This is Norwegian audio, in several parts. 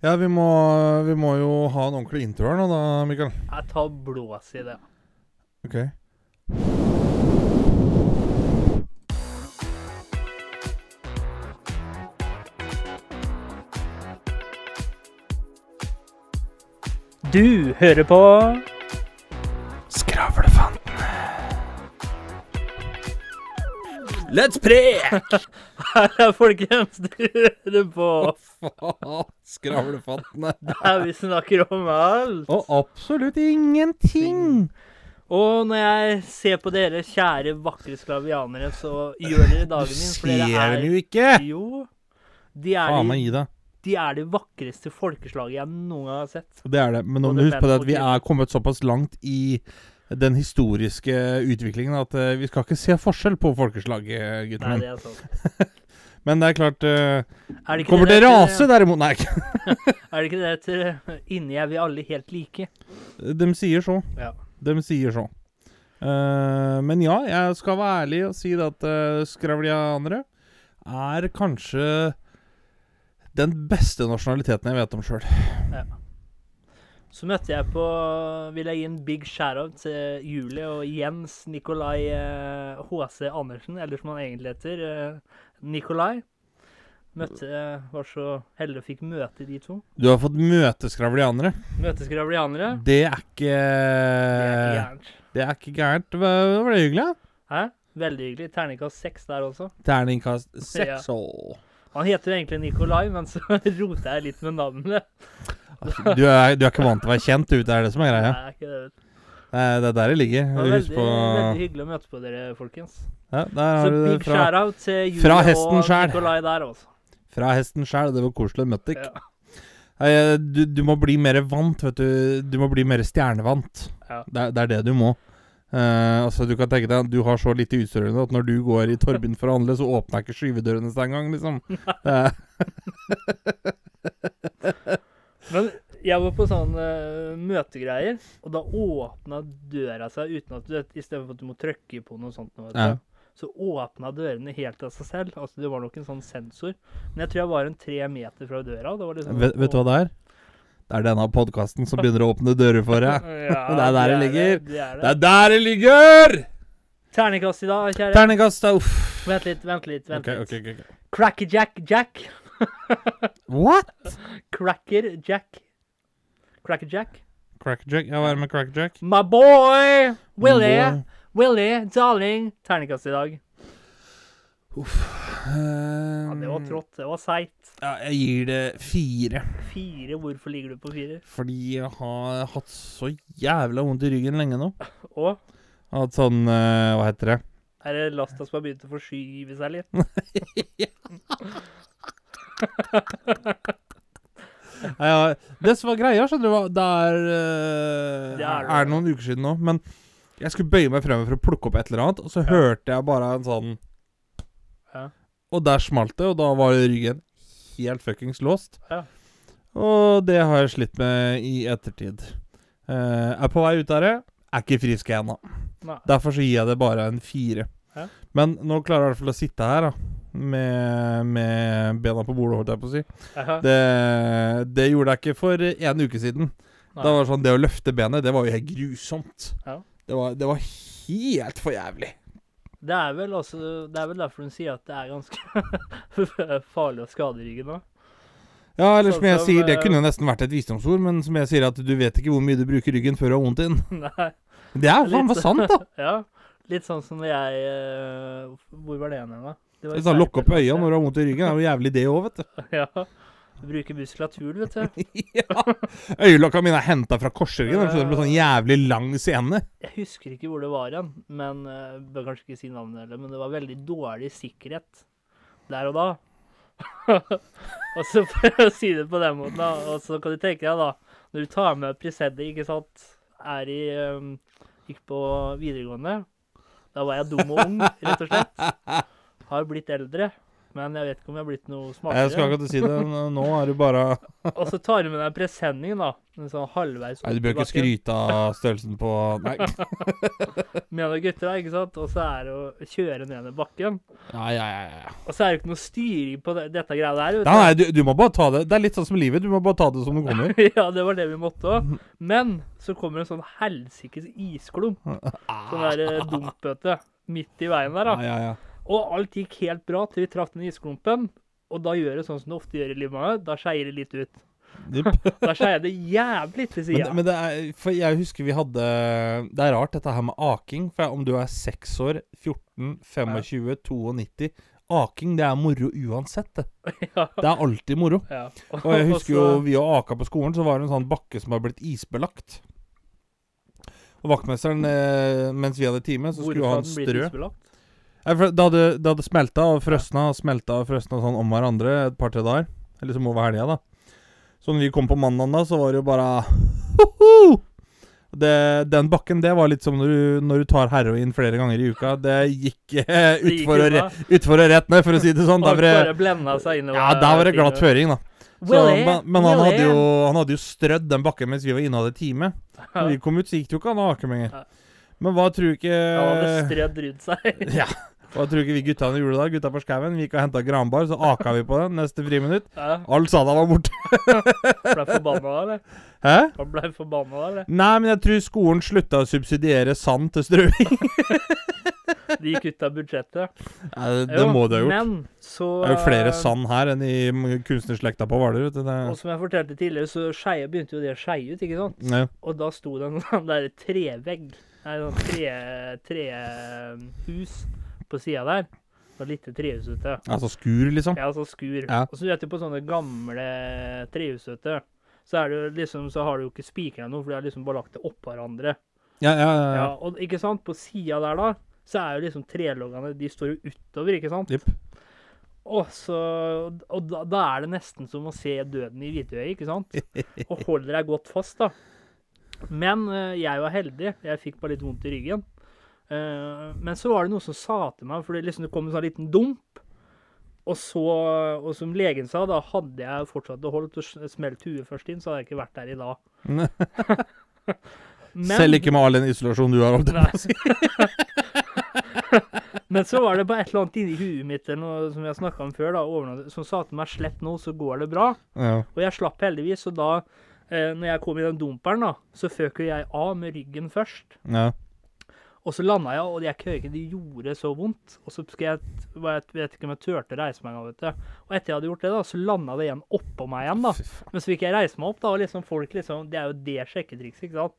Ja, vi må, vi må jo ha en ordentlig intro her nå, da, Mikael. Jeg tar blås i det. Ok. Du hører på Skravlefantene. Let's prek! Her er folkens, du hører på Skravlefantene. der vi snakker om alt. Og absolutt ingenting. Og når jeg ser på dere kjære, vakre sklavianere, så gjør dere dagen min. For ser dem jo ikke. Jo. De er, Faen meg de, gi de er det vakreste folkeslaget jeg noen gang har sett. Det er det. Men nå må du huske på det at vi er kommet såpass langt i den historiske utviklingen at eh, vi skal ikke se forskjell på folkeslaget, gutten Nei, min. det er sant. Men det er klart uh, Er det Kommer det til der rase, derimot Nei. Er det ikke det etter Inni er vi alle helt like? De sier så. Ja. De sier så. Uh, men ja, jeg skal være ærlig og si at uh, skravlianere er kanskje den beste nasjonaliteten jeg vet om sjøl. Så møtte jeg på Vil jeg gi en big shout-out til Julie og Jens Nikolai eh, H.C. Andersen, eller som han egentlig heter, eh, Nikolai. Møtte Var så heldig og fikk møte de to. Du har fått møteskravlianere. Møteskravlianere. Møte skravlianere. Det er ikke Det er ikke gærent. Det er. Det var det hyggelig? Hæ? Veldig hyggelig. Terningkast seks der også. Terningkast seks. åh. Han heter jo egentlig Nikolai, men så roter jeg litt med navnet. Du er, du er ikke vant til å være kjent, du. Det er det som er greia. Nei, ikke det, vet du. Det er er der det ligger. Det var veldig, på veldig hyggelig å møte på dere, folkens. ja, Så du big fra, shout-out til Julie fra og selv. Nikolai der også. fra hesten sjæl. Det var koselig å møte deg. Ja. Nei, Du, du må bli mer vant, vet du. Du må bli mer stjernevant. Ja. Det, det er det du må. Uh, altså Du kan tenke deg at du har så lite utstyr at når du går i Torben for å handle, så åpner ikke skyvedørene engang, liksom. Er- Men jeg var på sånn uh, møtegreier, og da åpna døra seg uten at du vet, Istedenfor at du må trykke på noe sånt, Noe, Ja. så åpna dørene helt av seg selv. Altså Det var nok en sånn sensor. Men jeg tror jeg var en tre meter fra døra. Det var liksom, vet, vet du hva det er? Det er denne podkasten som begynner å åpne dører for deg. Ja, Det er der det ligger. Det, er Det det. er der det ligger! Terningkast i dag, kjære. Terningkast, da. Uff. Vent litt, vent litt. vent okay, litt. Okay, okay, okay. Cracker Jack Jack. What? Cracker Jack. Cracker Jack. Crackjack? Ja, hva er det med Crackjack? My boy! Willie! Boy. Willie, darling. Terningkast i dag. Eh, Ja, det var trått. Det var seigt. Ja, jeg gir det fire. Fire. Hvorfor ligger du på fire? Fordi jeg har hatt så jævla vondt i ryggen lenge nå. Og Hatt sånn uh, Hva heter det? er det lasta som har begynt å forskyve seg litt? Ja, det som var greia, skjønner du var Det er, uh, Det er er noen uker siden nå, men jeg skulle bøye meg fremover for å plukke opp et eller annet, og så Ja. hørte jeg bare en sånn Ja. Og der smalt det, og da var ryggen helt fuckings låst. Ja. Og det har jeg slitt med i ettertid. Uh, er på vei ut av det. Er ikke frisk ennå. Derfor så gir jeg det bare en fire. Ja. Men nå klarer jeg i hvert fall å sitte her, da. Med, med bena på bordet, holdt jeg på å si. Det, det gjorde jeg ikke for en uke siden. Nei. Da var det sånn, Det å løfte benet, det var jo helt grusomt. Ja. Det, var, det var helt for jævlig. Det er vel også Det er vel derfor hun sier at det er ganske farlig å skade ryggen nå. Ja, eller Sånn som jeg sier, det eh, kunne nesten vært et visdomsord, men som jeg sier at du vet ikke hvor mye du bruker ryggen før du har vondt i den. Nei. Det er faen meg sant, da. Ja. Litt sånn som jeg eh, Hvor var det igjen, da? Det Sånn, Lokk opp øya når du har vondt i ryggen, er jo jævlig det òg, vet du. Ja. Du bruker muskulatur, vet du. ja. Øyelokka mine er henta fra korsryggen. Det ble sånn jævlig lang scene. Jeg husker ikke hvor det var igjen, men uh, bør kanskje ikke si navnet heller, men det var veldig dårlig sikkerhet der og da. og så for å si det på den måten, da, og så kan du tenke deg da, når du tar med Presedi, ikke sant, er i, um, gikk på videregående, da var jeg dum og ung, rett og slett. Har blitt eldre, men jeg vet ikke om jeg har blitt noe Jeg skal ikke si det. Nå- Nå er du bare Og så tar du med deg presenningen, da. En sånn halvveis Nei, du bør ikke skryte av størrelsen på Nei. Med noen gutter, da, ikke sant. Og så er det å kjøre ned den bakken. Ja, ja, ja, ja. Og så er det ikke noe styring på det, dette greia der. Nei, nei du, du må bare ta det Det er litt sånn som livet. Du må bare ta det som det kommer. ja, det var det vi måtte òg. Men så kommer en sånn helsikes isklump. Sånn der eh, dumpbøte midt i veien der, Ja, da. ja, ja. Og alt gikk helt bra til vi traff den isklumpen. Og da gjør det sånn som det ofte gjør i livet mitt. Da skeier det litt ut. Da skeier det jævlig til Men, sida. men det er For jeg husker vi hadde Det er rart, dette her med aking. For om du er 6 år, 14, 25, 92 Aking, det er moro uansett, det. Ja. Det er alltid moro. Ja. Og jeg husker jo vi og aka på skolen, så var det en sånn bakke som var blitt isbelagt. Og vaktmesteren, eh, mens vi hadde time, så skulle han strø. Det hadde, det hadde smelta og frøsna og smelta og frøsna sånn om hverandre et par-tre dager. Eller som over helga, da. Så når vi kom på mandag, da, så var det jo bare Hoho! Det, den bakken, det var litt som når du, når du tar heroin flere ganger i uka. Det gikk eh, utfor og, utfor og rett ned, for å si det sånn. Der var det, ja, der var det glatt føring, da. Så, men men han, hadde jo, han hadde jo strødd den bakken mens vi var inne og hadde time. Når vi kom ut, så gikk det jo ikke an å ake lenger. Men hva tror du ikke Han hadde strødd rundt seg. Ja. Hva tror ikke vi guttene gjorde det. Gutta på skauen. Gikk og henta granbar, så aka vi på den neste friminutt. Ja, All sada var borte. ble forbanna da, eller? Hæ? Han ble forbanna da, eller? Nei, men jeg tror skolen slutta å subsidiere sand til strøing. De av budsjettet. Ja, det, det Jo, må de ha gjort. Men så Det er jo flere eh, sand her enn i kunstnerslekta på Hvaler. Og som jeg fortalte tidligere, så skeie begynte jo det å skeie ut, ikke sant? Ja. Og da sto det en sånn der trevegg, nei, sånn tre, trehus på sida der. Og lite trehus ute. Altså skur, liksom. Ja, altså skur. Ja. Og så vet du, på sånne gamle trehus ute, så er det jo liksom, så har du jo ikke spikra noe, for de har liksom bare lagt det oppå hverandre. Ja, ja, ja. Ja, ja. og ikke sant, på sida der da, så er jo liksom treloggene, de står jo utover, ikke sant? Yep. Og så, og da, da er det nesten som å se døden i hvitøyet, ikke sant? Og holder deg godt fast, da. Men eh, jeg var heldig. Jeg fikk bare litt vondt i ryggen. Eh, men så var det noe som sa til meg, for det, liksom, det kom en sånn liten dump. Og så, og som legen sa, da hadde jeg fortsatt holdt og smelt huet først inn, så hadde jeg ikke vært der i dag. Men, Selv ikke med all den isolasjonen du har. holdt å. Men så var det bare et eller annet inni huet mitt eller noe, som jeg snakka om før, da, som sa til meg 'slipp nå, så går det bra'. Ja. Og jeg slapp heldigvis, og da, eh, når jeg kom i den dumperen, da, så føk jeg av med ryggen først. Ja. Og så landa jeg, og jeg kødder ikke, det gjorde så vondt. Og så skal jeg, jeg vet ikke om jeg turte å reise meg engang, vet du. Og etter jeg hadde gjort det, da, så landa det igjen oppå meg igjen, da. Men så fikk jeg reise meg opp, da, og liksom folk liksom Det er jo det sjekketrikset, ikke sant.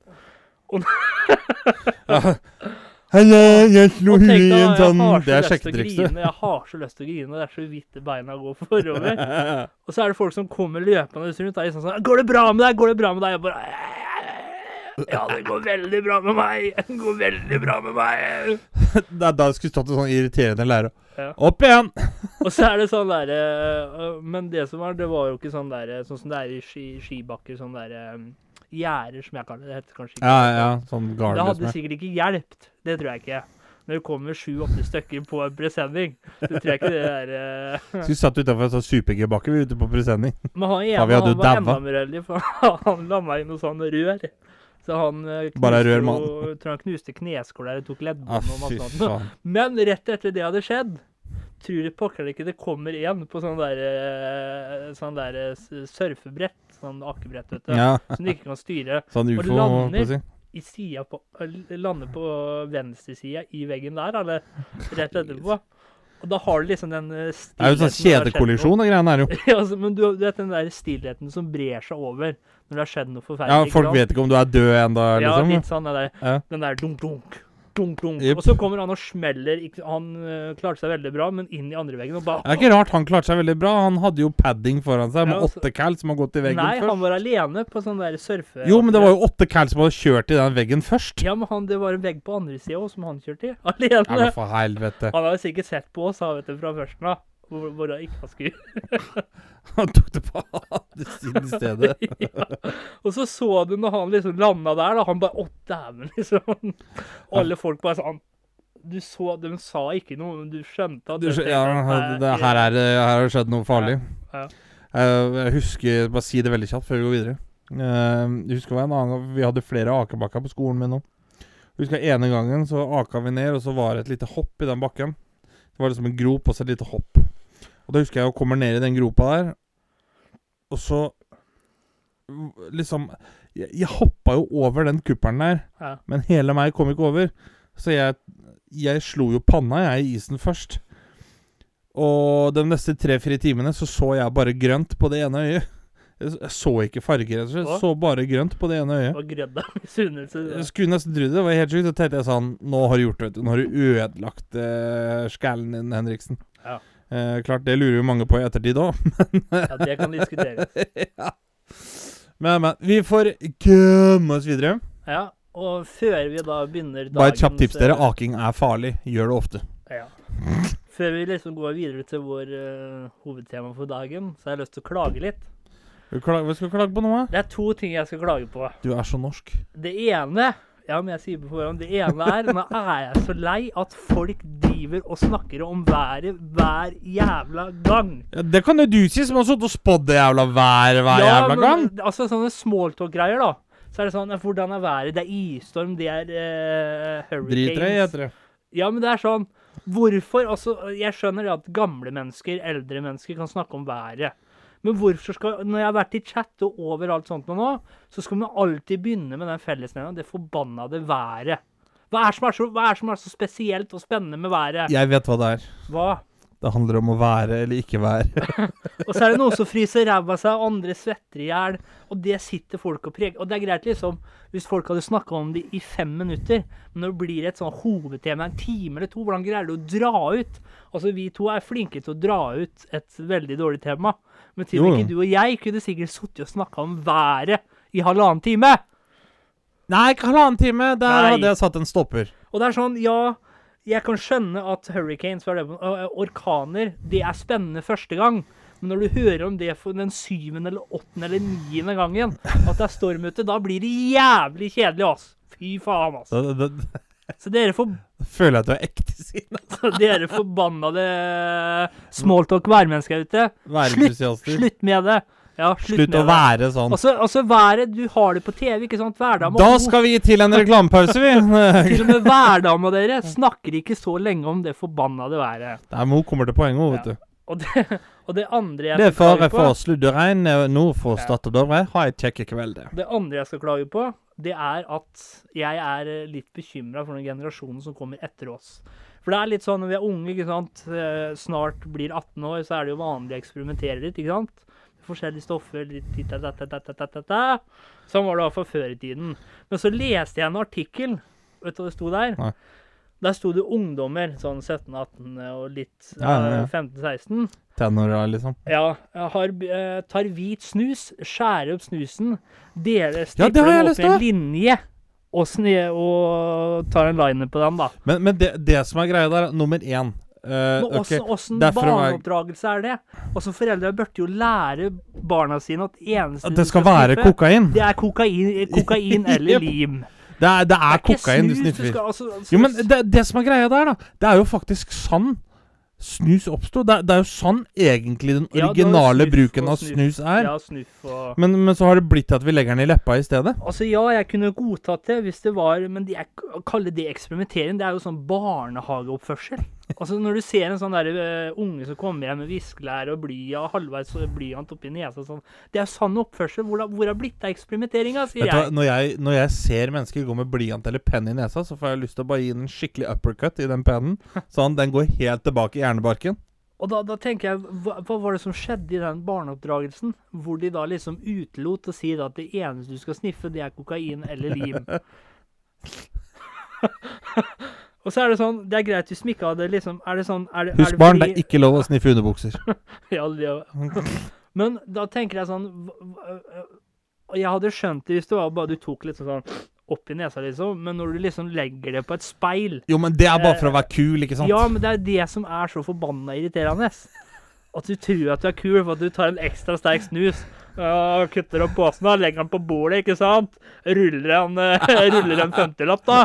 Hallo, jeg slo Og huet i en jeg sånn har Det så er sjekketrikset. grine, Jeg har så lyst til å grine, og det er så vidt beina går forover. Og så er det folk som kommer løpende rundt. er liksom sånn 'Går det bra med deg? Går det bra med deg?' Jeg bare Ja, det går veldig bra med meg. Det går veldig bra med meg. Da, da skulle stått en sånn irriterende lærer. Ja. Opp igjen! Og så er det sånn derre Men det som var, det var jo ikke sånn derre Sånn som det er i ski, skibakker, sånn derre gjerder, som jeg kaller det. Det heter kanskje ikke Ja, det. ja. Sånn Det hadde sikkert ikke hjulpet. Det tror jeg ikke. Når det kommer sju-åtte stykker på en presenning, så tror jeg ikke det er uh... Så vi satt utafor en sånn super-G-bakke vi ute på presenning. Men han ene han var enda mer heldig, for han la meg i noe sånn rør. Så han eh, Bare rør, jo- mann. tror han knuste kneskåla eller tok Ah, og masse annet. Men rett etter det hadde skjedd, tror pokker ikke det kommer en på sånn der, eh, sånn der eh, surfebrett, sånn akebrett, vet du, Ja, som du ikke kan styre, sånn Og ufo, holdt lander. på si. i sida på, lander på venstresida i veggen der, eller rett etterpå. Og da har du liksom den eh, Det er jo sånn stillheten kjedekollisjon, de greiene her, jo. Ja, altså, men du, du vet den der stillheten som brer seg over når det har skjedd noe forferdelig. Ja, folk vet ikke om du er død ennå, Ja, liksom. litt sånn den der, Ja. den der dunk, dunk, dunk, Yep. Og så kommer han og smeller. Han øh, klarte seg veldig bra, men inn i andre veggen Det er ikke rart han klarte seg veldig bra. Han hadde jo padding foran seg med Ja, altså- åtte cal som har gått i veggen Nei, han var alene på sånn der surfe... Jo, men det var jo åtte cal som hadde kjørt i den veggen først. Ja, men han, det var en vegg på andre sida òg, som han kjørte i. Ja, Alene. men for helvete. Han hadde sikkert sett på oss, han, vet du, fra førsten av. Hvor, hvor jeg ikke skulle. Han tok det på andre siden i stedet. ja. Og så så du når han liksom landa der, da. Han bare Å, dæven, liksom. Alle folk bare sånn Du så De sa ikke noe, men du skjønte at Du, det, ja, det, her, er, det- her har det skjedd noe farlig. Ja. ja. jeg husker Bare si det veldig kjapt før vi går videre. Eh, jeg husker en annen gang Vi hadde flere akebakker på skolen min nå. Jeg husker ene gangen så aka vi ned, og så var det et lite hopp i den bakken. Det var liksom en grop og så et lite hopp. Og da husker jeg jeg kommer ned i den gropa der, og så Liksom Jeg, jeg hoppa jo over den kuppelen der, Ja. men hele meg kom ikke over. Så jeg, jeg slo jo panna jeg i isen først. Og de neste tre-fire timene så så jeg bare grønt på det ene øyet. Jeg så ikke farger, rett og slett. Så bare grønt på det ene øyet. Og grødd av misunnelse. Jeg skulle nesten tro det. Det var helt sjukt. Så tenkte jeg sånn Nå har du gjort det, vet du. Nå har du ødelagt uh, skallen din, Henriksen. Ja. Eh, klart, det lurer jo mange på i ettertid òg. Ja, det kan diskuteres. ja. Men, men. Vi får komme oss videre. Ja, og før vi da begynner Bare et kjapt tips, dere. eh, Aking er farlig. Gjør det ofte. Ja. Før vi liksom går videre til vår eh, hovedtema for dagen, så har jeg lyst til å klage litt. Hva skal du klage på nå, da? Det er to ting jeg skal klage på. Du er så norsk. Det ene ja, men jeg sier på forhånd, det ene er Nå er jeg så lei at folk driver og snakker om været hver jævla gang. Ja, det kan jo du si, som har sittet og spådd jævla været hver jævla gang. men altså sånne smalltalk-greier, da. Så er det sånn ja, Hvordan er været? Det er isstorm, det er uh, hurricanes. Drit deg heter det. Ja, men det er sånn Hvorfor? Altså, jeg skjønner det at gamle mennesker, eldre mennesker, kan snakke om været. Men hvorfor skal Når jeg har vært i chat og overalt sånt nå, så skal man alltid begynne med den fellesnevneren, det forbannede været. Hva er, som er så, hva er som er så spesielt og spennende med været? Jeg vet hva det er. Hva? Det handler om å være eller ikke være. Og så er det noen som fryser ræva av seg, andre svetter i hjel. Og det sitter folk og preger. Og det er greit, liksom, hvis folk hadde snakka om det i fem minutter. Men når det blir et sånn hovedtema en time eller to, hvordan greier du å dra ut? Altså, vi to er flinke til å dra ut et veldig dårlig tema. Men til og med ikke du og jeg kunne sikkert sittet og snakka om været i halvannen time. Nei, ikke halvannen time. Der Nei. hadde jeg satt en stopper. Og det er sånn, ja Jeg kan skjønne at hurricanes, orkaner, det er spennende første gang. Men når du hører om det for den syvende eller åttende eller niende gangen, at det er storm ute, da blir det jævlig kjedelig, ass. Fy faen, ass. Det, det, Så dere, får føler jeg at du er ekte sinna. dere forbannede smalltalk værmennesker ute, slutt, slutt med det. Ja, slutt, Slutt med å det. være sånn. Altså, altså været, du har det på TV, ikke sant? Hverdama. Da skal vi til en reklamepause, vi. Til og med hverdama dere snakker ikke så lenge om det forbannede været. Nei, men hun kommer til poenget, hun, vet du. Og det, og det andre jeg Det skal klage på Det er fare for sludderegn nord for Ja. Stad og Dovre. Ha et kjekk kveld. det andre jeg skal klage på, det er at jeg er eh, litt bekymra for den generasjonen som kommer etter oss. For det er litt sånn når vi er unge, ikke sant, eh, snart blir 18 år, så er det jo vanlig å eksperimentere litt, ikke sant. Forskjellige stoffer. Sånn var det hvert før i tiden. Men så leste jeg en artikkel, vet du hva det sto der? Nei. Der sto det ungdommer, sånn 17-18 og litt Ja, ja, ja. eh, 15-16. Tenåra, liksom. Ja, jeg har, eh, tar hvit snus, skjærer opp snusen, deler, jeg den opp i en linje, og, sne, og tar en liner på den, da. Men, men det, det som er greia der, nummer én eh, Men åssen er- barneoppdragelse er det? Altså, Foreldre burde jo lære barna sine at eneste At det skal være sniffe, kokain. Det er kokain, kokain eller lim. Det er, det er ikke kokain du snus Du skal- altså, altså, Jo, men det, det som er greia der, da, det er jo faktisk sann snus oppsto. Det, er- det er jo sånn egentlig den Ja, originale snuff bruken av snus er. Ja, snuff og Men, men så har det blitt til at vi legger den i leppa i stedet. Altså, ja, jeg kunne godtatt det hvis det var Men jeg kaller å kalle det eksperimentering, det er jo sånn barnehageoppførsel. Altså, når du ser en sånn der uh, unge som kommer hjem med viskelær og bly og halvveis blyant oppi nesa sånn Det er sann oppførsel. Hvor, hvor har blitt av eksperimenteringa, sier jeg. når jeg, når jeg ser mennesker gå med blyant eller penn i nesa, så får jeg lyst til å bare gi den en skikkelig uppercut i den pennen. Sånn, den går helt tilbake i hjernebarken. Og da, da tenker jeg, hva, hva var det som skjedde i den barneoppdragelsen? Hvor de da liksom utelot å si at det eneste du skal sniffe, det er kokain eller lim. Og så er det sånn, det er greit hvis vi ikke hadde liksom Er det sånn er det, er Husk det barn, det er ikke lov å sniffe underbukser. Ja, det, men da tenker jeg sånn Og jeg hadde skjønt det hvis det var bare du tok litt sånn opp i nesa, liksom. Men når du liksom legger det på et speil Jo, men det er bare for å være kul, ikke sant? Ja, men det er det som er så forbanna irriterende. At du tror at du er kul for at du tar en ekstra sterk snus. Ja, kutter opp posen, da, legger den på bordet, ikke sant? Ruller en, eh, ruller en 50-lapp, da.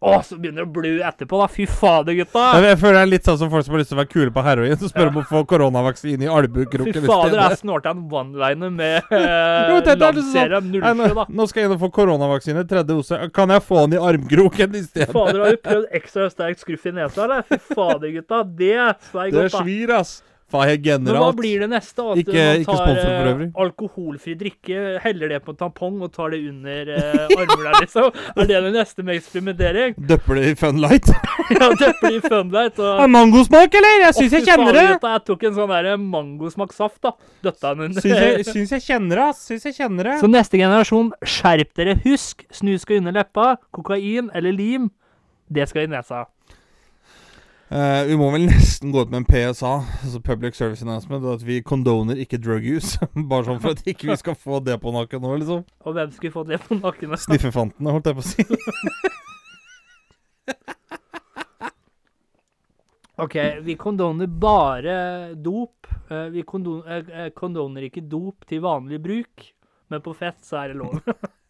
Å, så begynner det å blø etterpå, da. Fy fader, gutta. Jeg, føler det er litt sånn som folk som har lyst til å være kule på heroin, så spør om å få koronavaksine i Fy albuekroken fader, jeg snorta en one-liner med eh, liksom Landserum Nei, 07, da. Nå skal jeg inn og få koronavaksine, tredje dose. Kan jeg få den i armkroken i stedet? Fader, har du prøvd ekstra sterkt skruff i nesa, eller? Fy fader, gutta. Det svei Det godt, da. svir, ass. Faen, generalt. Men hva blir det neste? At Ikke- man tar sponsor eh, alkoholfri drikke, heller det på en tampong og tar det under eh, armene der, liksom? Er det det neste med eksperimentering? Døpper det i Funlight? Ja, døpper det i Funlight og Er mangosmak, eller? Jeg syns jeg kjenner det. Jeg tok en sånn der mangosmaksaft, da. Døtta den under. syns jeg kjenner det, ass. Syns jeg kjenner det. Så neste generasjon, skjerp dere. Husk, snus skal under leppa. Kokain eller lim, det skal i nesa. Eh, vi må vel nesten gå ut med en PSA, altså Public Service Announcement, at vi condoner ikke drug use. Bare sånn for at ikke vi skal få det på nakken nå, liksom. Og hvem skulle få det på nakken? Sniffefantene, holdt jeg på å si. OK, vi kondoner bare dop. Uh, Vi kondon, eh, eh, kondoner ikke dop til vanlig bruk, men på fett så er det lov.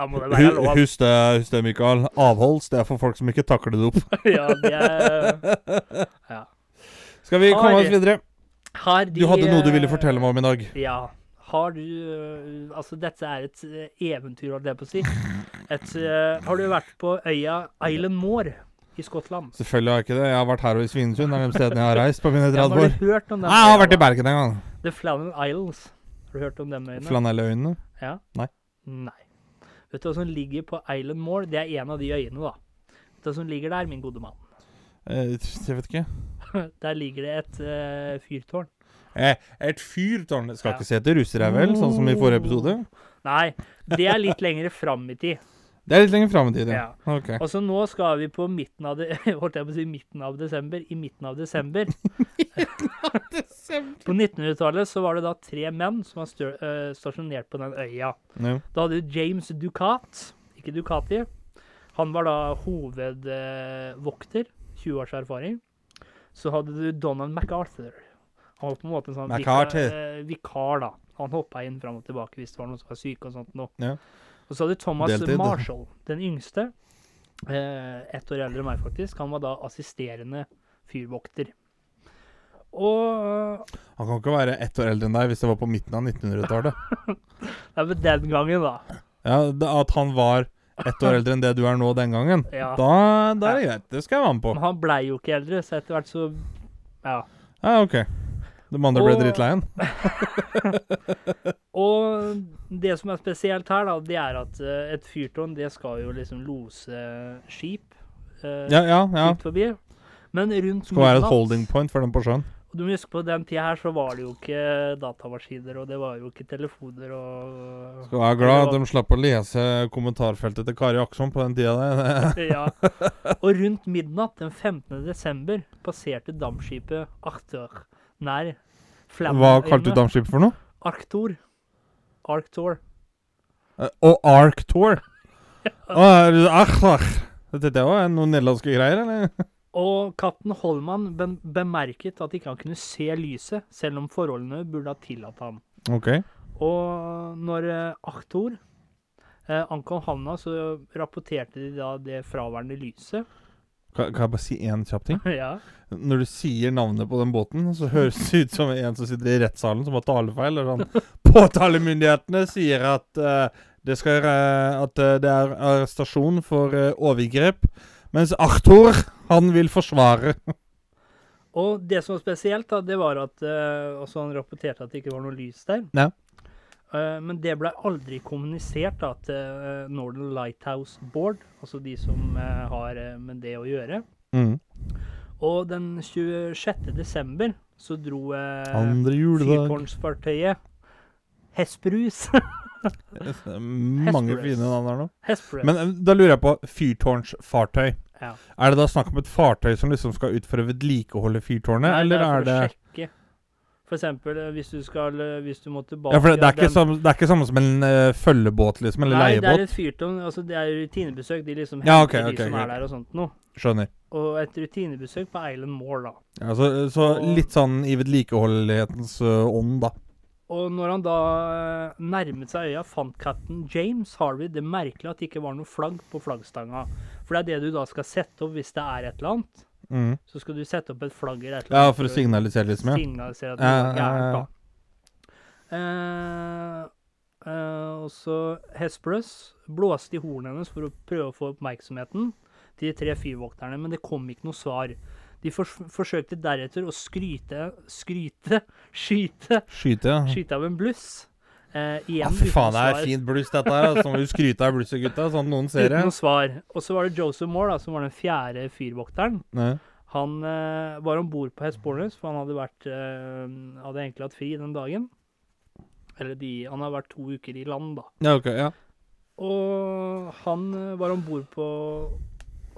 Husk det, husk det, Mikael. Avholds, det er for folk som ikke takler dop. Ja, det er Ja. Skal vi komme oss videre? Har de Du hadde noe du ville eh, fortelle meg om i dag. Ja. Har du øh, Altså, dette er et øh, eventyr, holdt jeg på å si. Et, har du vært på øya Island Moor i Skottland? Selvfølgelig har jeg ikke det. Jeg har vært her og i Svinesund. Det er de stedene jeg har reist på mine Ja, 30 år. du hørt om dem? Jeg har vært i? Bergen en gang. The Flannel Isles. Har du hørt om dem øyene? Flanelløyene. Ja? Nei. Nei. Vet du hva som ligger på Island Moor? Det er en av de øyene, da. Vet du hva som ligger der, min gode mann? Eh, jeg vet ikke. Der ligger det et uh, fyrtårn. Eh, et fyrtårn. Skal Ja. ikke se til russere, vel? Sånn som i forrige episode. Nei, det er litt lenger fram i tid. Det er litt lenger fram i tid, ja. Okay. Ok. Og så nå skal vi på midten av de, holdt jeg på å si midten av desember. I midten av desember. På 1900-tallet så var det da tre menn som var stør, uh, stasjonert på den øya. Ja. Da hadde du James Ducat, ikke Ducati. Han var da hovedvokter, 20 års erfaring. Så hadde du Donald MacArthur. Han var på en måte en sånn. Vikar, uh, vikar, da. Han hoppa inn fram og tilbake hvis det var noen som var syke og sånt noe. Ja. Og så hadde du Thomas Deltid. Marshall, den yngste. Eh, ett år eldre enn meg, faktisk. Han var da assisterende fyrvokter. Og Han kan ikke være ett år eldre enn deg hvis det var på midten av 1900-tallet. det er vel den gangen, da. Ja, At han var ett år eldre enn det du er nå den gangen, Ja. da, da er det greit. Det skal jeg være med på. Men han blei jo ikke eldre, så etter hvert så Ja. Ja, ok. De andre ble drittlei drittleien? Og det som er spesielt her, da, det er at eh, et fyrtårn, det skal jo liksom lose skip eh, Ja, ja. ja. forbi. Men rundt Skal være et holding point for dem på sjøen. Du må huske på den tida her så var det jo ikke datamaskiner, og det var jo ikke telefoner og Skal være glad at de slapp å lese kommentarfeltet til Kari Akson på den tida der. Ja. Og rundt midnatt den 15. desember passerte dampskipet Arctur nær Hva kalte du dampskipet for noe? Arctor. Arctor. Eh, Og Arctor? Det Ark Dette var noen nederlandske greier, eller? Og kaptein Holman ben bemerket at ikke han kunne se lyset, selv om forholdene burde ha tillatt ham. Ok. Og når eh, Arctur eh, ankom havna, så rapporterte de da det fraværende lyset. Kan, kan jeg bare si én kjapp ting? ja. Når du sier navnet på den båten, så høres det ut som en som sitter i rettssalen som har talefeil. eller Sånn. Påtalemyndighetene sier at, uh, det, skal, uh, at uh, det er arrestasjon for eh, overgrep, mens Arthur, han vil forsvare. Og det som var spesielt, da, det var at han rapporterte at det ikke var noe lys der. Ja. Eh, men det ble aldri kommunisert da, til eh, Northern Lighthouse Board, altså de som uh, har med det å gjøre. Mm. Og den 26. desember så dro eh, Andre Hesperus. Mange fine navn der nå. Hesperus. Men da lurer jeg på fyrtårnsfartøy. ja. Er det da snakk om et fartøy som liksom skal ut for å vedlikeholde fyrtårnet, Nei, eller er er det eksempel eh, hvis du skal eh, Hvis du må tilbake Ja, for det, det, er ikke samme, det er ikke samme som en uh, følgebåt, liksom, eller Nei, det er et fyrtårn. Altså, det er rutinebesøk. De liksom Ja, henter ok, ok, de som okay. er der og sånt noe. Skjønner. Og et rutinebesøk på Island Moor, da. Ja, så, så Og- litt sånn i vedlikeholdelighetens øh, ånd, da. Og når han da nærmet seg øya, fant cap'n James Harvey det merkelig at det ikke var noe flagg på flaggstanga. For det er det du da skal sette opp hvis det er et eller annet. Mm. Så skal du sette opp et flagg eller et eller annet. Ja, for å signalisere liksom, ja. signalisere at det ja, gærent, da. Eh, eh, og så Hesperus blåste i hornet hennes for å prøve å få oppmerksomheten til de tre fyrvokterne, men det kom ikke noe svar. De fors forsøkte deretter å skryte, skryte, skyte, Skyte, ja. skyte av en bluss. Eh, igjen ah, fy faen, det er fint bluss, dette her. Så må du skryte av blusset, gutta, sånn at noen ser Uten det. noe svar. Og så var det Joseph Moore, da, som var den fjerde fyrvokteren. Nei. Han eh, var om bord på Hesperus, for han hadde, vært, eh, hadde egentlig hatt fri den dagen. Eller de, han har vært to uker i land, da. Ja, ok, ja. Og han var om bord på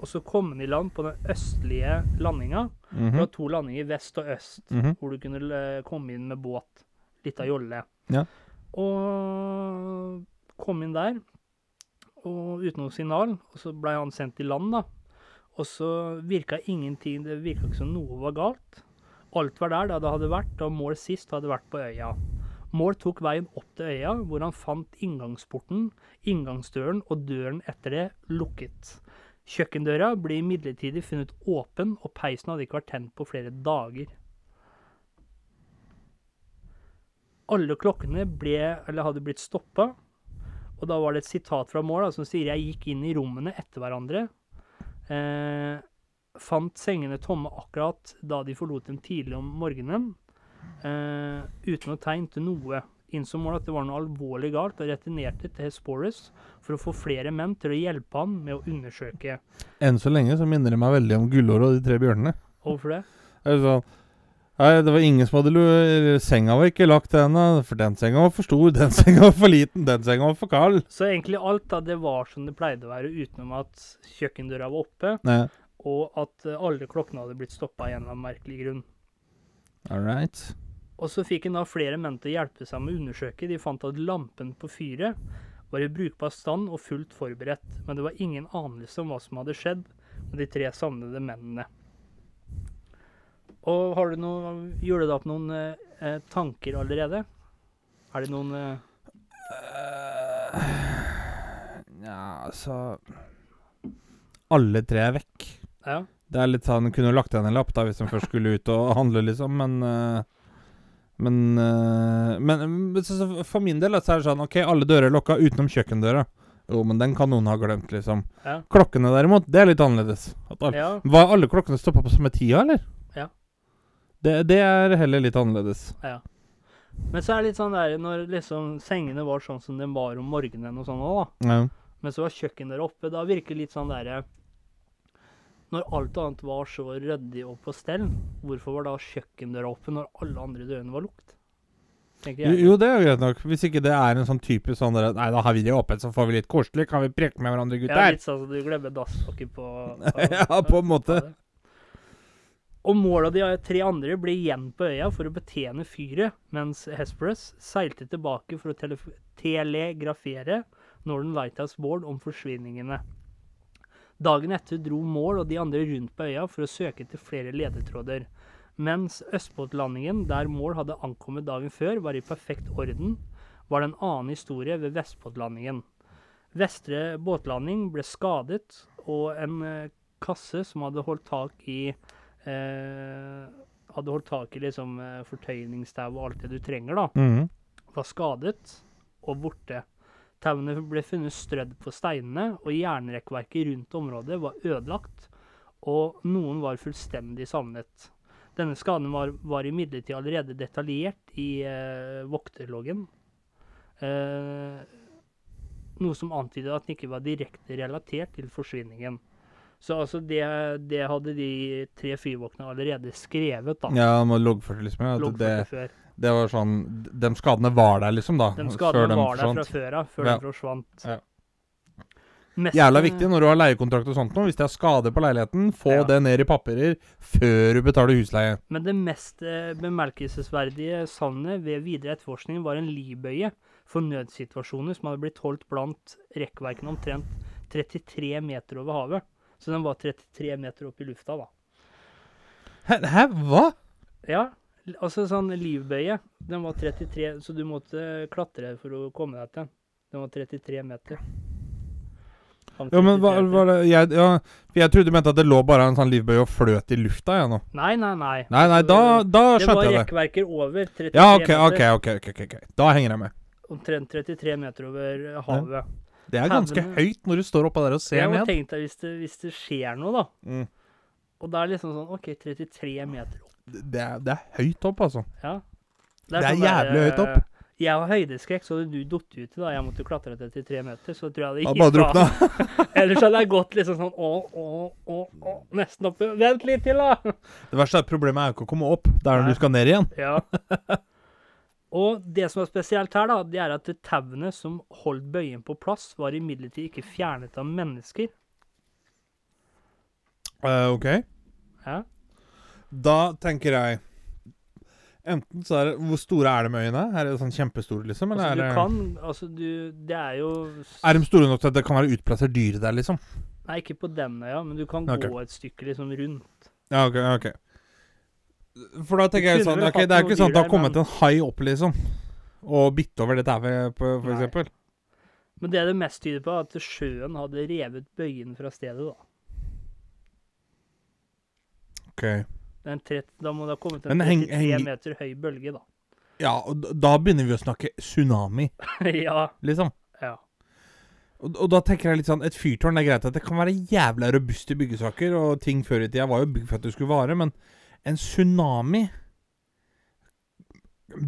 Og så kom han i land på den østlige landinga. Det Mhm. var to landinger, vest og øst, Mhm. hvor du kunne komme inn med båt. Litt av jolle. Ja. Og kom inn der, og uten noe signal. Og så blei han sendt i land, da. Og så virka ingenting Det virka ikke som noe var galt. Alt var der da det hadde vært, og Mål sist hadde vært på øya. Mål tok veien opp til øya, hvor han fant inngangsporten, inngangsdøren og døren etter det lukket. Kjøkkendøra ble imidlertid funnet åpen, og peisen hadde ikke vært tent på flere dager. Alle klokkene ble, eller hadde blitt stoppa, og da var det et sitat fra Moore da, som sier jeg gikk inn i rommene etter hverandre. Eh, fant sengene tomme akkurat da de forlot dem tidlig om morgenen, eh, uten å tegn til noe. Innså Moore at det var noe alvorlig galt, og returnerte til Hesporus for å få flere menn til å hjelpe han med å undersøke. Enn så lenge så minner det meg veldig om Gullår og de tre bjørnene. Hvorfor det? Det er sånn Nei, det var ingen som hadde Senga var ikke lagt henne, for den senga var for stor, den senga var for liten, den senga var for kald. Så egentlig alt da, det var som det pleide å være, utenom at kjøkkendøra var oppe, Nei. og at eh, alle klokkene hadde blitt stoppa av en eller annen merkelig grunn. All right. Og så fikk en da flere menn til å hjelpe seg med å undersøke. De fant at lampen på fyret var i brukbar stand og fullt forberedt, men det var ingen anelse om hva som hadde skjedd med de tre savnede mennene. Og har du noe, gjorde du da opp noen eh, eh, tanker allerede? Er det noen eh, Ja, altså Alle tre er vekk. Ja. Det er litt sånn Kunne jo lagt igjen en lapp da hvis de først skulle ut og handle, liksom, men eh, Men, eh, men men så, så for min del så er det sånn OK, alle dører er lukka utenom kjøkkendøra. Jo, men den kan noen ha glemt, liksom. Ja. Klokkene derimot, det er litt annerledes. At alle, ja. Var alle klokkene stoppa på samme tida, eller? Det, det er heller litt annerledes. Ja. Men så er det litt sånn der når liksom sengene var sånn som de var om morgenen og sånn òg, da. Ja. Men så var kjøkkenet der oppe. Da virker det litt sånn derre Når alt annet var så ryddig og på stell, hvorfor var da kjøkkendøra oppe når alle andre dørene var lukt? Tenker Jo, jo, det er jo greit nok. Hvis ikke det er en sånn typisk sånn der, Nei, da har vi det åpent, så får vi litt koselig. Kan vi preke med hverandre, gutter? Ja, litt sånn at du glemmer dassokker på, Ja, på en måte. Og Mål og de tre andre ble igjen på øya for å betjene fyret, mens Hesperus seilte tilbake for å telegrafere Northern Lighthouse Board om forsvinningene. Dagen etter dro Mål og de andre rundt på øya for å søke etter flere ledetråder. Mens østbåtlandingen, der Mål hadde ankommet dagen før, var i perfekt orden, var det en annen historie ved vestbåtlandingen. Vestre båtlanding ble skadet, og en eh, kasse som hadde holdt tak i eh, Hadde holdt tak i liksom eh, fortøyningstau og alt det du trenger, da, mm. var skadet og borte. Tauene ble funnet strødd på steinene, og jernrekkverket rundt området var ødelagt, og noen var fullstendig savnet. Denne skaden var, var imidlertid allerede detaljert i eh, vokterloggen. Eh, noe som antydet at den ikke var direkte relatert til forsvinningen. Så altså det, det hadde de tre fyrvåkene allerede skrevet, da. Ja, må loggført liksom. Ja, loggførte Loggført det, det før. det var sånn De skadene var der, liksom, da. De før skadene de var der fra før av, før Ja. de forsvant. Ja. Mest- Jævla viktig når du har leiekontrakt og sånt nå. Hvis det er skade på leiligheten, få Ja. det ned i papirer før du betaler husleie. Men det mest eh, bemerkelsesverdige savnet ved videre etterforskning var en livbøye for nødsituasjoner som hadde blitt holdt blant rekkverkene omtrent 33 meter over havet. Så den var 33 meter opp i lufta, da. Hæ? hæ hva? Ja, Altså sånn livbøye, den var 33, så du måtte klatre for å komme deg til den. Den var 33 meter. Ja, men hva, var det jeg, ja, jeg trodde du mente at det lå bare en sånn livbøye og fløt i lufta, jeg nå. Nei, nei, nei. Nei, nei, da, da skjønte jeg det. Det var rekkverker over 33 Ja, ok, meter. Ja, ok, ok, ok, ok. Da henger jeg med. Omtrent 33 meter over havet. Det er ganske høyt når du står oppå der og ser Jeg ned. tenke deg hvis det, hvis det skjer noe, da. Mm. Og da er det liksom sånn OK, 33 meter opp. Det, er, det er høyt opp, altså. Ja. Det er sånn jævlig der, høyt opp. eh, Jeg har høydeskrekk, så du datt uti da jeg måtte klatre 33 meter, så tror jeg det gikk bra. Ellers hadde jeg gått liksom sånn å, å, å, å, nesten oppi. Vent litt til, da! Det verste er at problemet er jo ikke å komme opp. Det er når du skal ned igjen. Ja. Og det som er spesielt her, da, det er at tauene som holdt bøyen på plass, var imidlertid ikke fjernet av mennesker. Uh, ok. Ja. Da tenker jeg Enten så er det Hvor store er de øyene? Er det sånn kjempestore, liksom? Eller Altså, du er, kan Altså, du Det er jo er de store nok til at det kan være utplassert dyr der, liksom? Nei, ikke på den øya, men du kan okay. gå et stykke liksom rundt. Ja, ok. ok For da tenker jeg jo sånn Ok, det er jo ikke sånn at det har kommet en hai opp, liksom, og bitt over dette her, for, for eksempel. Men det det mest tyder på, er at sjøen hadde revet bøyen fra stedet, da. Ok. Det er tret, da må det ha kommet en Men heng- 33 meter høy bølge, da. Ja, og da begynner vi å snakke tsunami, ja. liksom. Ja. Og, og da tenker jeg litt sånn Et fyrtårn er greit at det kan være jævla robust i byggesaker, og ting før i tida var jo bygd for at det skulle vare, men en tsunami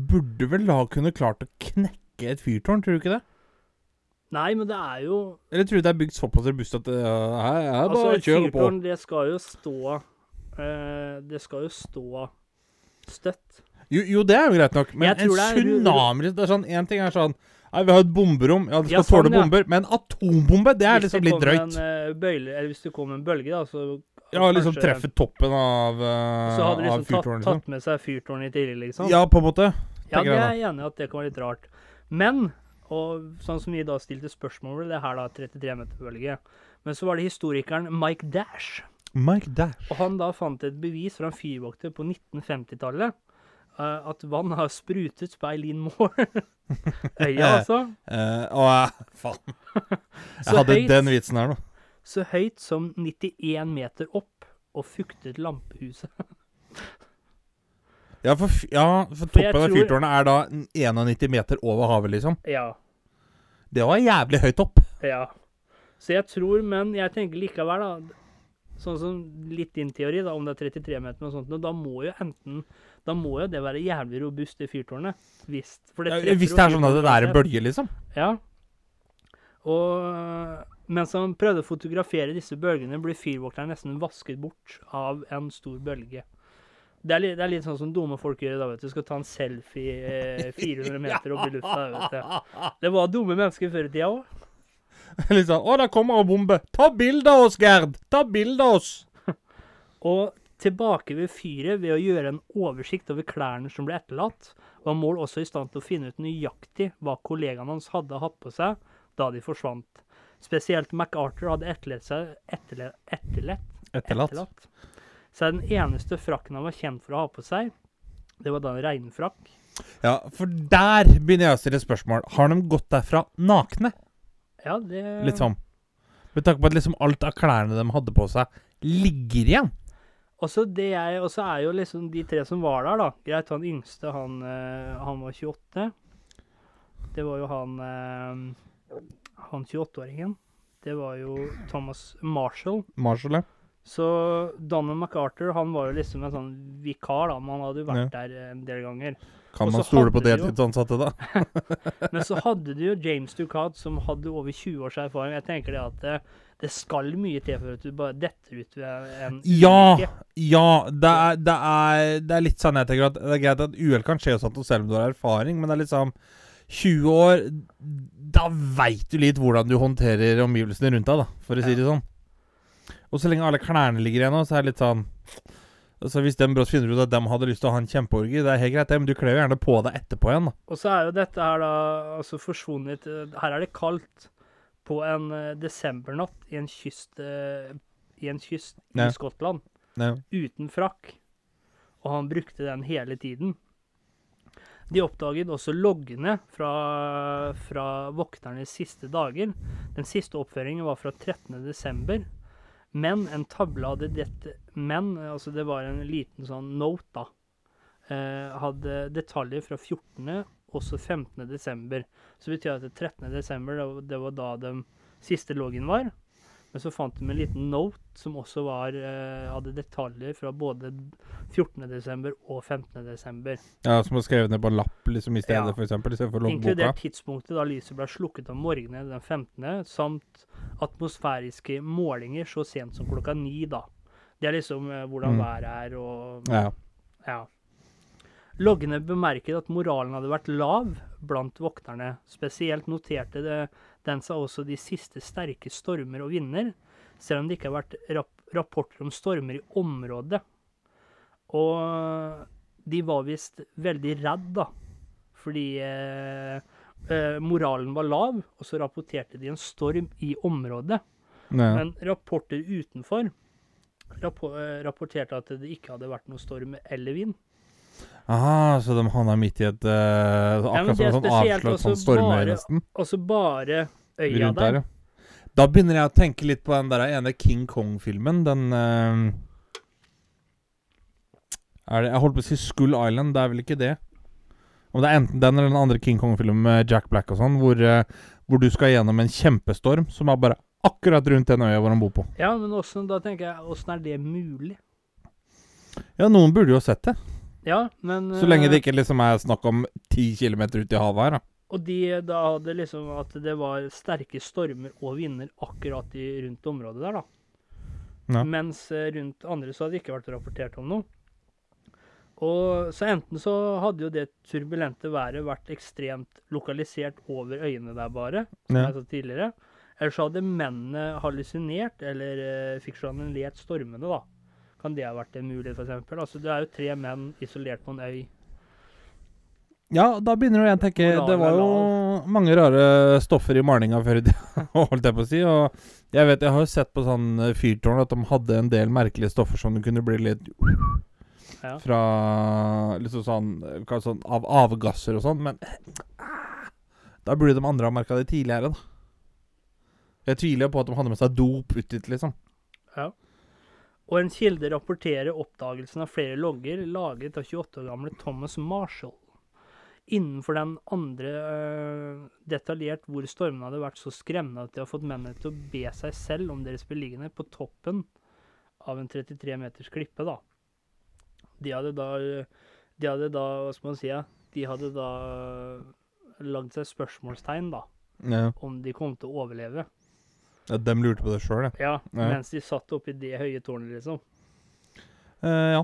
burde vel da kunne klart å knekke et fyrtårn, tror du ikke det? Nei, men det er jo Eller tror du det er bygd såpass robust at det er, er bare altså, et kjøre på? fyrtårn, det skal jo stå eh, Det skal jo stå støtt. Jo, jo, det er jo greit nok, men en tsunami det er sånn, En ting er sånn Nei, vi har et bomberom. Ja, det skal Ja, sånn, tåle ja. bomber. Men atombombe, det er Hvis liksom litt drøyt. En, eh, bøyle, eller hvis det kommer en bølge, da, så Ja, liksom treffe toppen av, uh, Så hadde de av liksom tatt. Liksom. tatt med seg fyrtårnet i tidlig, liksom. Ja, på en måte. Ja, det er jeg enig i at det kan være litt rart. Men, og sånn som vi da stilte spørsmål ved, det her da 33 meter bølge. Men så var det historikeren Mike Dash. Mike Dash. Og han da fant et bevis fra en fyrvokter på 1950-tallet. Eh, at vann har sprutet på Eileen Moore. Øya, altså. Eh, å, faen. Jeg hadde høyt. den vitsen her nå. Så høyt som 91 meter opp og fuktet lampehuset. Ja, for, ja, for For toppen av tror- fyrtårnet er da 91 meter over havet, liksom. Ja. Det var jævlig høyt opp. Ja. Så jeg tror, men jeg tenker likevel, da Sånn som litt din teori, da, om det er 33 meter og sånt, da må jo enten Da må jo det være jævlig robust, det fyrtårnet. Hvis, for det Ja, Hvis det er sånn at det er en bølge, liksom. Ja. Og mens han prøvde å fotografere disse bølgene, ble fyrvokteren nesten vasket bort av en stor bølge. Det er, litt, det er litt sånn som dumme folk gjør da, vet du. Skal ta en selfie eh, 400 meter opp i lufta. vet du. Det var dumme mennesker før i tida òg. Litt sånn 'Å, der kommer en bombe'. Ta bilde av oss, Gerd! Ta bilde av oss! Og tilbake ved fyret ved å gjøre en oversikt over klærne som ble etterlatt, var Mål også i stand til å finne ut nøyaktig hva kollegaene hans hadde hatt på seg da de forsvant. Spesielt MacArthur hadde etterlatt seg etterle, etterlatt, Etterlatt. Så den eneste frakken han var kjent for å ha på seg, det var da en regnfrakk. Ja, for der begynner jeg å stille spørsmål. Har de gått derfra nakne? Ja, det Litt sånn. Med tanke på at liksom alt av klærne de hadde på seg, ligger igjen. Og så er jo liksom de tre som var der, da. Greit, han yngste, han, eh, han var 28. Det var jo han eh, Han 28-åringen. Det var jo Thomas Marshall. Marshall, ja. Så Donald MacArthur han var jo liksom en sånn vikar, da. Men han hadde jo vært Ja. der en del ganger. Kan man stole på deltidsansatte, da? Men så hadde du jo James Ducat, som hadde over 20 års erfaring. Jeg tenker det at det, det skal mye til for at du bare detter ut ved en Ja! Uke. Ja, det er, det er, det er litt sånn jeg tenker at det er greit at uhell kan skje sånt, selv om du har erfaring, men det er liksom 20 år Da veit du litt hvordan du håndterer omgivelsene rundt deg, da, for å si det sånn. Og så lenge alle klærne ligger igjen nå, så er det litt sånn Altså Hvis de brått finner ut at de hadde lyst til å ha en kjempeorgi, det er helt greit, det, men du kler jo gjerne på deg etterpå igjen, da. Og så er jo dette her da altså forsvunnet eh, Her er det kaldt på en eh, desembernatt i en kyst eh, I en kyst Ja. i Skottland Ja. uten frakk. og han brukte den hele tiden. De oppdaget også loggene fra, fra vokternes siste dager. Den siste oppføringen var fra 13.12. Men en tavle hadde dette Men, altså det var en liten sånn note, da. Eh, hadde detaljer fra 14. også 15. desember. Så det betyr at det 13. desember, det var- da den siste loggen var. Men så fant de en liten note som også var, eh, hadde detaljer fra både 14. desember og 15. desember. Ja, Som var skrevet ned på en lapp liksom i stedet, Ja. for eksempel, istedenfor loggboka. Inkludert tidspunktet da lyset ble slukket om morgenen den 15., samt atmosfæriske målinger så sent som klokka ni, da. Det er liksom eh, hvordan Mm. været er og Ja. Ja. Loggene bemerket at moralen hadde vært lav blant vokterne. Spesielt noterte det, den sa også de siste sterke stormer og vinder, selv om det ikke har vært rap rapporter om stormer i området. Og de var visst veldig redd, da, fordi eh, eh, moralen var lav, og så rapporterte de en storm i området. Nei. Men rapporter utenfor rappo eh, rapporterte at det ikke hadde vært noe storm eller vind. Aha, så de havna midt i et uh, Akkurat som en sånn avslørt sånn stormøy, bare- Og så bare øya Rundt der. der, ja. Da begynner jeg å tenke litt på den der ene King Kong-filmen. Den uh, det, Jeg holdt på å si Skull Island, det er vel ikke det? Om det er enten den eller den andre King Kong-filmen med Jack Black og sånn, hvor, uh, hvor du skal gjennom en kjempestorm som er bare akkurat rundt den øya hvor han bor på. Ja, men også, da tenker jeg, åssen er det mulig? Ja, noen burde jo sett det. Ja, men Så lenge det eh, ikke liksom er snakk om ti kilometer ut i havet her, da. Og de da hadde liksom at det var sterke stormer og vinder akkurat i, rundt området der, da. Ja. Mens eh, rundt andre så hadde det ikke vært rapportert om noe. Og så enten så hadde jo det turbulente været vært ekstremt lokalisert over øyene der bare, som Ja. jeg sa tidligere. Eller så hadde mennene hallusinert eller uh, fiksjonalert stormene, da. Kan det ha vært en mulighet, f.eks.? Altså, det er jo tre menn isolert på en øy. Ja, da begynner du jeg å tenke Det var jo mange rare stoffer i malinga før i tida, holdt jeg på å si. Og jeg vet, jeg har jo sett på sånn eh, fyrtårn at de hadde en del merkelige stoffer som det kunne bli litt Ja. fra liksom sånn, eh, sånn av avgasser og sånn, men ah, da burde de andre ha merka det tidligere, da. Jeg tviler på at de hadde med seg dop uti, liksom. liksom. Og en kilde rapporterer oppdagelsen av flere logger laget av 28 år gamle Thomas Marshall. Innenfor den andre øh, detaljert hvor stormene hadde vært så skremmende at de har fått mennene til å be seg selv om deres beliggenhet på toppen av en 33 meters klippe, da. De hadde da De hadde da, hva skal man si, de hadde da lagd seg spørsmålstegn, da, Ja. om de kom til å overleve. Ja, de lurte på det sjøl, ja. Ja, mens de satt oppi det høye tårnet, liksom. Eh, ja.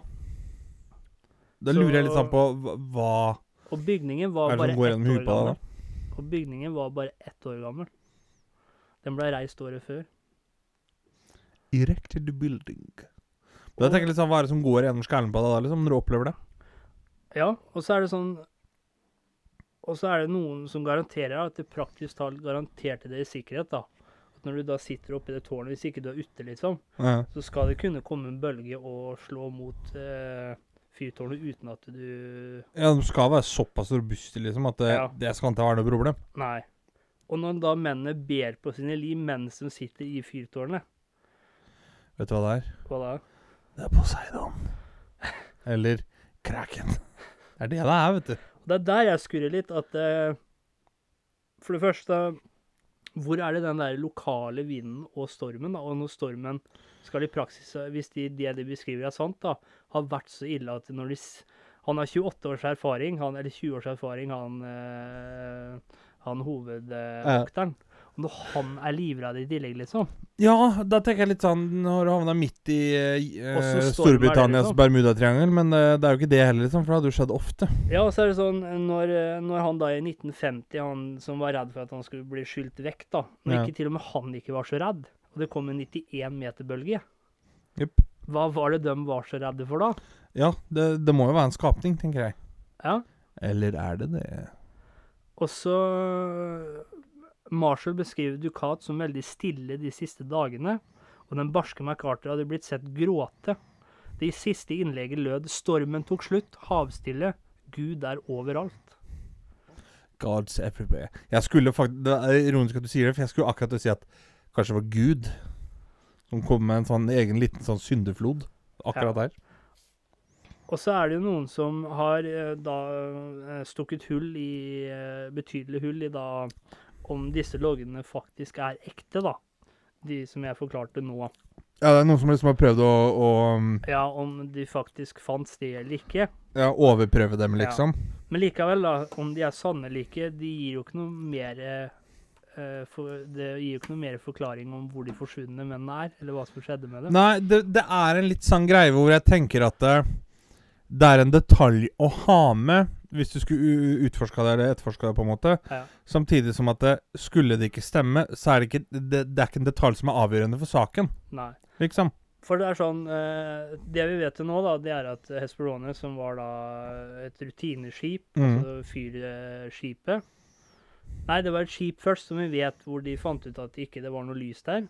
Da lurer jeg litt sånn på hva- Og bygningen var bare ett år gammel. Og bygningen var bare ett år gammel. Den ble reist året før. Erected building. Tenker jeg litt sånn, Hva er det som går gjennom skallen på deg da, liksom, når du opplever det? Ja, og så er det sånn Og så er det noen som garanterer at det praktisk talt garanterte det i sikkerhet, da. At når du da sitter oppi det tårnet, hvis ikke du er ute, liksom, Ja. så skal det kunne komme en bølge og slå mot eh, fyrtårnet uten at du ja, De skal være såpass robuste, liksom, at det, Ja. det skal ikke være noe problem. Nei. Og når da mennene ber på sine liv mens de sitter i fyrtårnet, Vet du hva det er? hva da? Det er Poseidon. Eller Kraken. Det er det det er, vet du. Det er der jeg skurrer litt, at eh, For det første Hvor er det den der lokale vinden og stormen? da? Og når stormen skal i praksis, hvis de, det de beskriver er sant, da, har vært så ille at når de Han har 28 års erfaring, han, eller 20 års erfaring, han, øh, han hovedvokteren. Og når han er livredd i tillegg, liksom Ja, da tenker jeg litt sånn Når du havna midt i eh, Storbritannias liksom. Bermudatriangel, men eh, det er jo ikke det heller, liksom, for det hadde jo skjedd ofte. Ja, og så er det sånn, når, eh, når han da i 1950, han som var redd for at han skulle bli skylt vekk, da, når Ja. ikke til og med han ikke var så redd, og det kom en 91 meter bølge, yep. hva var det de var så redde for da? Ja, det, det må jo være en skapning, tenker jeg. Ja, Eller er det det? og så Marshall beskriver Ducat som veldig stille de siste dagene, og den barske MacArthur hadde blitt sett gråte. Det siste innlegget lød 'Stormen tok slutt. Havstille. Gud er overalt'. Gods everywhere. Jeg skulle faktisk Det er ironisk at du sier det, for jeg skulle akkurat til å si at kanskje det var Gud som kom med en sånn egen liten sånn syndeflod akkurat Ja. der. Og så er det jo noen som har eh, da eh, stukket hull i eh, Betydelig hull i da om disse loggene faktisk er ekte, da. De som jeg forklarte nå. Ja, det er noen som liksom har prøvd å, å um, Ja, om de faktisk fant sted eller ikke. ja, overprøve dem, liksom. Men likevel, da, om de er sanne eller ikke, de gir jo ikke noe mer uh, for, Det gir jo ikke noe mer forklaring om hvor de forsvunne mennene er, eller hva som skjedde med dem. Nei, det, det er en litt sånn greie hvor jeg tenker at det, det er en detalj å ha med hvis du skulle utforska det eller etterforska det, på en måte. Ja. Samtidig som at det, skulle det ikke stemme, så er det ikke det, det er ikke en detalj som er avgjørende for saken. Nei. Liksom. For det er sånn eh, Det vi vet til nå, da, det er at Hesperone, som var da et rutineskip, Mm. altså fyrskipet Nei, det var et skip først, som vi vet, hvor de fant ut at ikke det var noe lys der.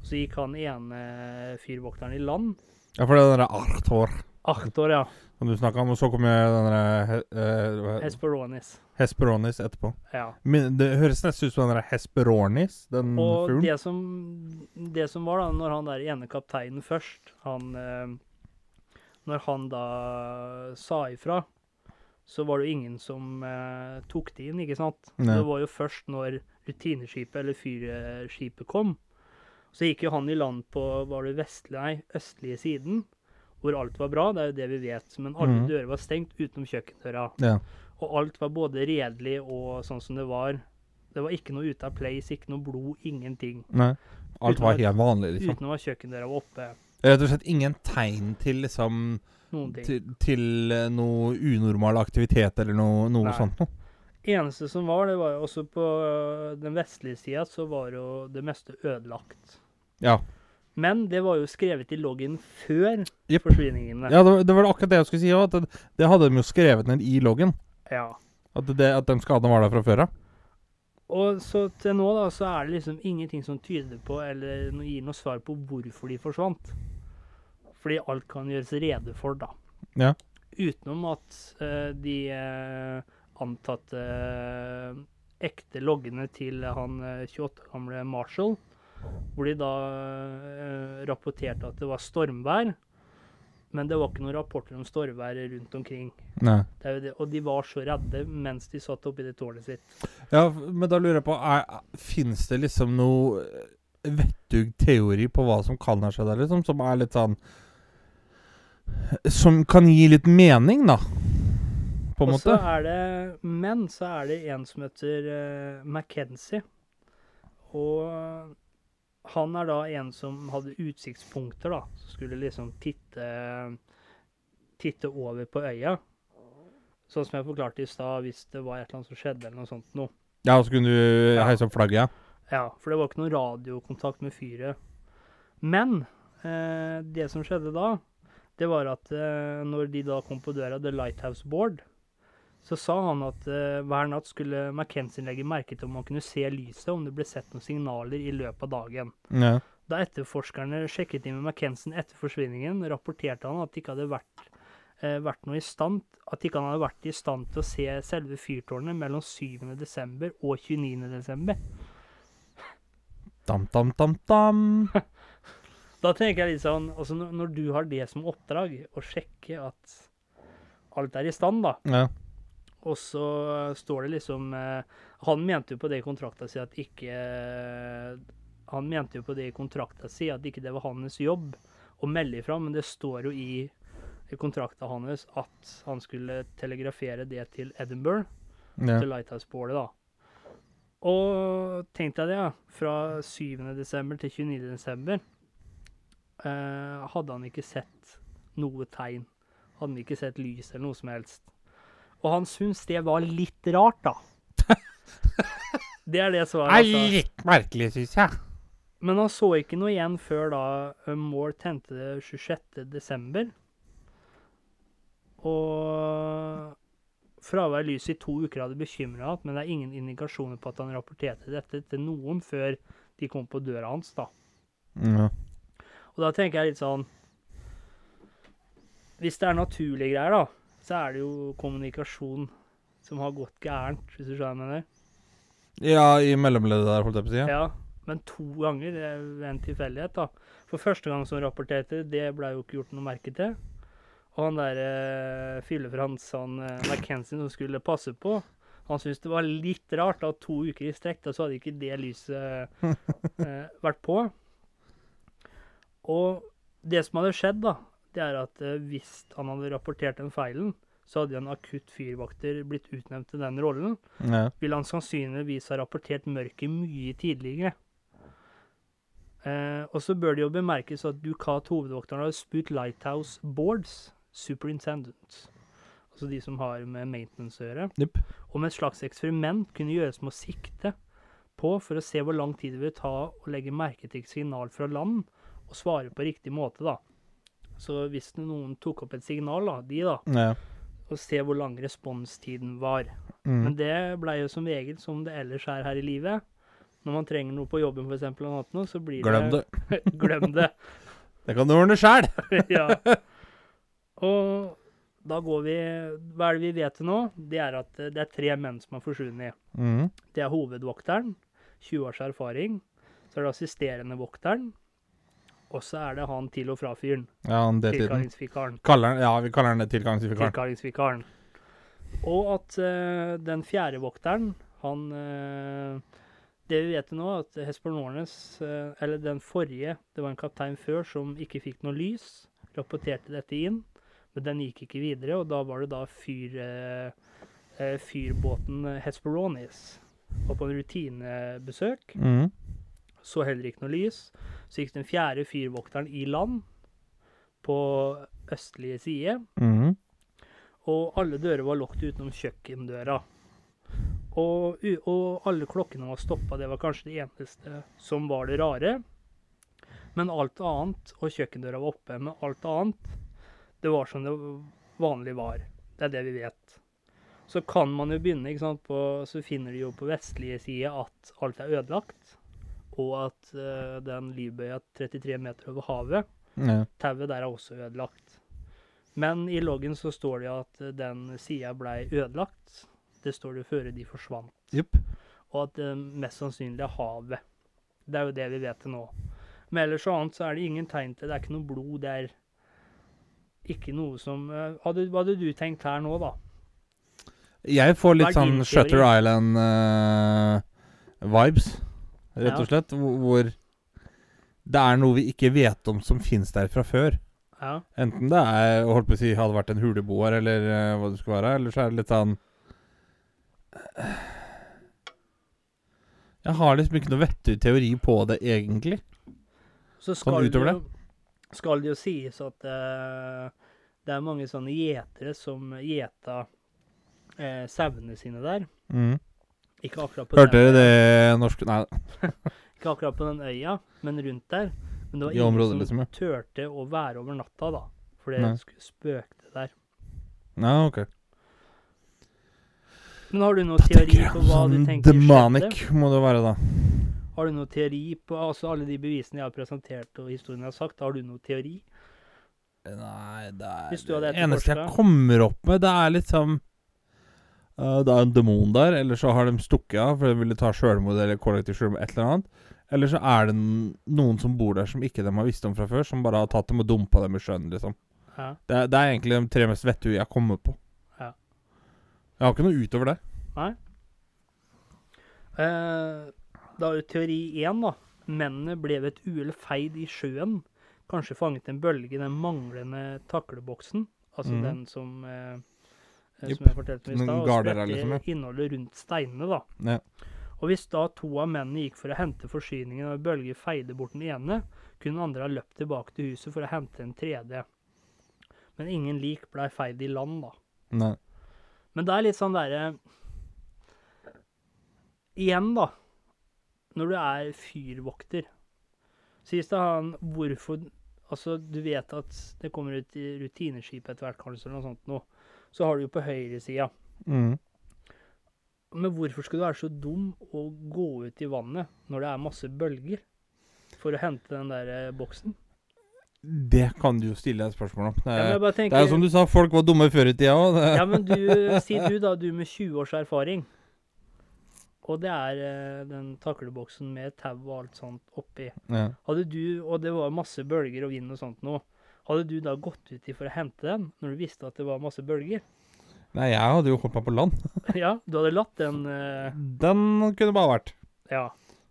Så gikk han ene fyrvokteren i land. Ja, for det er den der Arthur ja. som du snakka om, og så kom den denne... eh, Hesperonis. Hesperonis etterpå. Ja. Men det høres nesten ut som den Hesperonis, den Og fuglen. det som, det som var da, når han der ene kapteinen først, han eh, Når han da sa ifra, så var det jo ingen som eh, tok det inn, ikke sant? Nei. Det var jo først når rutineskipet, eller fyrskipet, kom. Så gikk jo han i land på var det vestlige, nei, østlige siden, hvor alt var bra. Det er jo det vi vet. Men alle mm. dører var stengt utenom kjøkkendøra. Ja. Og alt var både redelig og sånn som det var. Det var ikke noe ute av place, ikke noe blod, ingenting. Nei. Alt var helt vanlig, liksom. Utenom at kjøkkendøra var oppe. Rett og slett ingen tegn til liksom til, til eh, noe unormal aktivitet eller noe, noe sånt noe. Eneste som var, det var jo også på øh, den vestlige sida, så var jo det meste ødelagt. Ja. Men det var jo skrevet i loggen før yep. forsvinningene. Ja, det var, det var akkurat det jeg skulle si òg. Det, det hadde de jo skrevet ned i loggen. Ja. At, det, at de skadene var der fra før av. Og så til nå da, så er det liksom ingenting som tyder på, eller gir noe svar på hvorfor de forsvant. Fordi alt kan gjøres rede for, da. Ja. Utenom at uh, de uh, antatte uh, ekte loggene til han eh, 28 gamle Marshall, hvor de da eh, rapporterte at det var stormvær, men det var ikke noen rapporter om stormvær rundt omkring. Det. Og de var så redde mens de satt oppi det tårnet sitt. Ja, men da lurer jeg på Fins det liksom noe eh, vettug teori på hva som kan ha skjedd der, liksom? Som er litt sånn Som kan gi litt mening, da? På en Og så måte? er det Men så er det en som heter uh, McKenzie. Og han er da en som hadde utsiktspunkter, da. Som skulle liksom titte Titte over på øya. Sånn som jeg forklarte i stad, hvis det var et eller annet som skjedde, eller noe sånt noe. Ja, så kunne du heise opp flagget? Ja. Ja, for det var ikke noen radiokontakt med fyret. Men eh, det som skjedde da, det var at eh, når de da kom på døra, The Lighthouse Board, så sa han at eh, hver natt skulle McKenzie legge merke til om han kunne se lyset, om det ble sett noen signaler i løpet av dagen. Ja. Da etterforskerne sjekket inn med McKenzie etter forsvinningen, rapporterte han at det ikke hadde vært, eh, vært noe i stand, at ikke han hadde vært i stand til å se selve fyrtårnet mellom 7. desember og 29. desember. Dam, dam, dam, dam. Da tenker jeg litt sånn, altså når, når du har det som oppdrag, å sjekke at alt er i stand, da, Ja. Og så står det liksom eh, Han mente jo på det i kontrakta si at ikke eh, Han mente jo på det i kontrakta si at ikke det var hans jobb å melde ifra, men det står jo i, kontrakta hans at han skulle telegrafere det til Edinburgh, ja. til Lighthouse-bålet, da. Og tenk deg det, ja. Fra 7. desember til 29. desember eh, hadde han ikke sett noe tegn. Hadde han ikke sett lys eller noe som helst. Og han syntes det var litt rart, da. det er det svaret. er Altså. litt merkelig, syns jeg. Men han så ikke noe igjen før da eh, Moore tente det 26. desember. Og fravær av lys i to uker hadde bekymra ham, men det er ingen indikasjoner på at han rapporterte dette til noen før de kom på døra hans, da. Ja. Og da tenker jeg litt sånn Hvis det er naturlige greier, da, så er det jo kommunikasjon som har gått gærent, hvis du skjønner hva jeg mener. Ja, i mellomleddet der, holdt jeg på å si. Ja. Men to ganger det er jo en tilfeldighet, da. For første gang som rapporterte, det ble jo ikke gjort noe merke til. Og han der eh, Fylle-Frans, han eh, McKenzie som skulle passe på, han syntes det var litt rart at to uker i strekk, da så hadde ikke det lyset eh, vært på. Og det som hadde skjedd, da, det er at eh, hvis han hadde rapportert den feilen, så hadde en akutt fyrvakter blitt utnevnt til den rollen. Ja. Ville han sannsynligvis ha rapportert mørket mye tidligere. Eh, og så bør det jo bemerkes at Ducat hovedvokteren har spurt Lighthouse Boards Superintendent, altså de som har med maintenance å gjøre, yep. om et slags eksperiment kunne gjøres med å sikte på for å se hvor lang tid det vil ta å legge merke til signal fra land og svare på riktig måte, da. Så hvis noen tok opp et signal, da, de da, Ja. og se hvor lang responstiden var. Mm. Men det blei jo som regel som det ellers er her i livet. Når man trenger noe på jobben, f.eks., eller noe, så blir Glem det. Glem det. Det kan du ordne sjæl! ja. Og da går vi Hva er det vi vet til nå? Det er at eh, det er tre menn som har forsvunnet. Mm. Det er hovedvokteren, 20 års erfaring. Så er det assisterende vokteren. Og så er det han til og fra-fyren. Ja, han deltiden. Tilkallingsvikaren. Kaller ja, vi kaller den det tilgangsvikaren. Tilkallingsvikaren. Og at uh, den fjerde vokteren, han uh, Det vi vet nå, at Hespernornes, uh, eller den forrige, det var en kaptein før som ikke fikk noe lys, rapporterte dette inn, men den gikk ikke videre, og da var det da fyr, eh, eh, fyrbåten Hesperonis. Var på en rutinebesøk, Mm. Så heller ikke noe lys. Så gikk den fjerde fyrvokteren i land på østlige side. Mm. Og alle dører var lukket utenom kjøkkendøra. Og, og alle klokkene var stoppa. Det var kanskje det eneste som var det rare. Men alt annet, og kjøkkendøra var oppe, men alt annet, det var som det vanlig var. Det er det vi vet. Så kan man jo begynne, ikke sant, på, så finner du jo på vestlige side at alt er ødelagt. Og at uh, den livbøya 33 meter over havet Ja. Tauet der er også ødelagt. Men i loggen så står det at eh, den sida blei ødelagt. Det står det før de forsvant. Yep. Og at det mest sannsynlig er havet. Det er jo det vi vet til nå. Men ellers så annet så er det ingen tegn til Det er ikke noe blod. Det er ikke noe som eh, hadde, Hva hadde du tenkt her nå, da? Jeg får litt sånn Shutter? Island-vibes, rett og slett. hvor- det er noe vi ikke vet om som fins der fra før. Ja. Enten det er holdt på å si, hadde vært en huleboer, eller uh, hva det skulle være. Eller så er det litt sånn Jeg har liksom ikke noe vettug teori på det, egentlig. Så Sånn skal, det jo, skal det jo sies at uh, det er mange sånne gjetere som gjeta uh, sauene sine der. Mm. Ikke akkurat, på Hørte dere det norske Nei. ikke akkurat på den øya, men rundt der. Men det var I ingen området, som liksom, ja. turte å være over natta, da. For det Nei. spøkte der. Nei, ok. Men har du noen Da teori på hva du sånn tenker skjedde? demonic må det være, da. Har du noen teori på altså alle de bevisene jeg har presentert og historien jeg har sagt? Har du noen teori? Nei, det er Det eneste jeg kommer opp med, det er liksom uh, Det er en demon der, eller så har de stukket av for de ville ta sjølmord eller kollektiv sjølmord, et eller annet. Eller så er det noen som bor der som ikke de har visst om fra før, som bare har tatt dem og dumpa dem i sjøen, liksom. Ja. Det det er egentlig de tre mest vettue jeg kommer på. Ja. Jeg har ikke noe utover det. Nei? Eh, da er jo teori én, da. Mennene ble ved et uhell feid i sjøen. Kanskje fanget en bølge i den manglende takleboksen. Altså mm. den som eh, eh, Jupp. Som jeg fortalte om i stad. Og spredte liksom, ja. innholdet rundt steinene, da. Ja. Og hvis da to av mennene gikk for å hente forsyningen og bølge feide bort den ene, kunne den andre ha løpt tilbake til huset for å hente en tredje. Men ingen lik blei feid i land, da. Nei. Men det er litt sånn derre Igjen, da. Når du er fyrvokter, sies det han hvorfor Altså, du vet at det kommer ut i rutineskip etter hvert, kanskje, eller noe sånt noe. Så har du jo på høyresida. Mm. Men hvorfor skal du være så dum og gå ut i vannet når det er masse bølger, for å hente den der eh, boksen? Det kan du jo stille deg spørsmål om. Det Ja, er, jeg bare det er som du sa, folk var dumme før i tida òg. Ja, men du, si du da, du med 20 års erfaring. Og det er eh, den takleboksen med tau og alt sånt oppi. Ja. Hadde du, og det var masse bølger og vind og sånt nå, hadde du da gått uti for å hente den når du visste at det var masse bølger? Nei, jeg hadde jo hoppa på land. ja, du hadde latt den uh... Den kunne bare vært. Ja.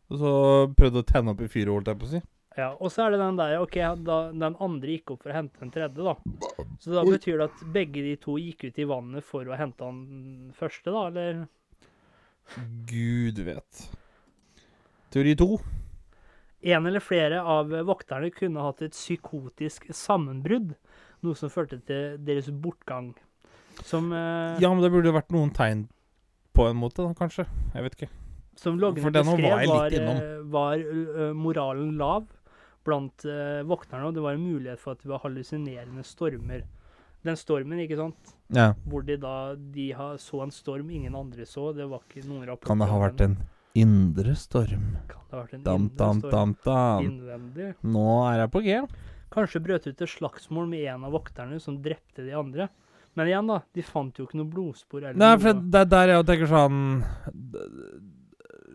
Og så prøvde å tenne opp i fyret, holdt jeg på å si. ja. Og så er det den der OK, da, den andre gikk opp for å hente den tredje, da. Så da betyr det at begge de to gikk ut i vannet for å hente den første, da, eller? Gud vet. Teori to. En eller flere av vokterne kunne hatt et psykotisk sammenbrudd, noe som førte til deres bortgang. Som, eh, Ja, men det burde jo vært noen tegn på en måte, da, kanskje. Jeg vet ikke. som for den beskrev, var jeg var, litt innom. Var, var eh, moralen lav blant eh, vokterne, og det var en mulighet for at det var hallusinerende stormer. Den stormen, ikke sant, Ja. hvor de da de har, så en storm ingen andre så, det var ikke noen rapporter Kan det ha vært en indre storm? Kan det ha vært en Dam, indre dam, storm? dam, dam. Innvendig. Nå er jeg på G. Kanskje brøt ut et slagsmål med en av vokterne som drepte de andre. Men igjen, da, de fant jo ikke noe blodspor. Eller Nei, for noe. det er der jeg tenker sånn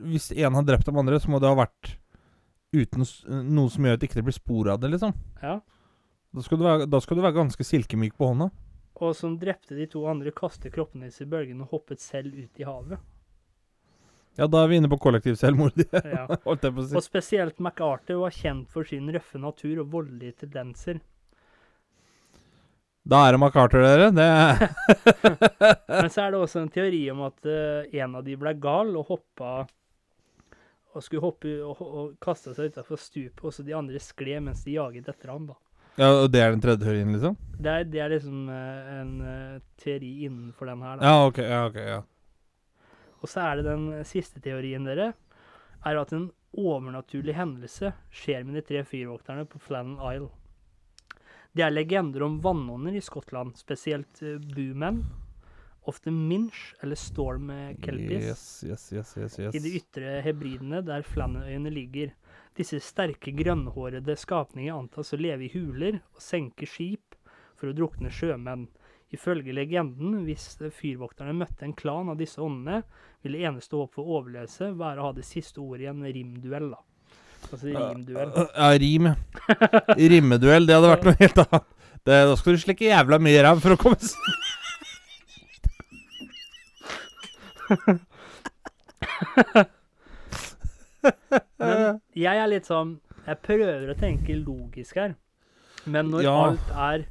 Hvis en har drept de andre, så må det ha vært uten noe som gjør at ikke blir spor av det, liksom. Ja. Da skal du være, da skal du være ganske silkemyk på hånda. Og som drepte de to andre, kastet kroppene sine i bølgene og hoppet selv ut i havet. Ja, da er vi inne på kollektiv selvmord, Ja. holdt jeg på å si. Og spesielt MacArthur var kjent for sin røffe natur og voldelige tendenser. Da er det MacArthur, dere. Det Men så er det også en teori om at uh, en av de ble gal og hoppa og skulle hoppe og, og kaste seg utafor stupet, og så de andre skled mens de jaget etter ham. da. Ja, og det er den tredje teorien, liksom? Det er, det er liksom uh, en uh, teori innenfor den her. da. Ja, ok. ja, ok, ja. Og så er det den siste teorien, dere, er at en overnaturlig hendelse skjer med de tre fyrvokterne på Flannan Isle. Det er legender om vannånder i Skottland, spesielt uh, Boomen, ofte Minch eller Storm kelpis, Kelpies, Yes, yes, yes, yes, yes. i de ytre hebridene der Flannanøyene ligger. Disse sterke, grønnhårede skapninger antas å leve i huler og senke skip for å drukne sjømenn. Ifølge legenden, hvis fyrvokterne møtte en klan av disse åndene, ville eneste håp for overlevelse være å ha det siste ordet i en rimduell. da. Altså rimduell. Ja, rim, ja. Rimmeduell, det hadde vært noe helt annet. Det, da skal du slikke jævla mye ræv for å komme Men jeg er litt sånn Jeg prøver å tenke logisk her. Men når Ja. alt er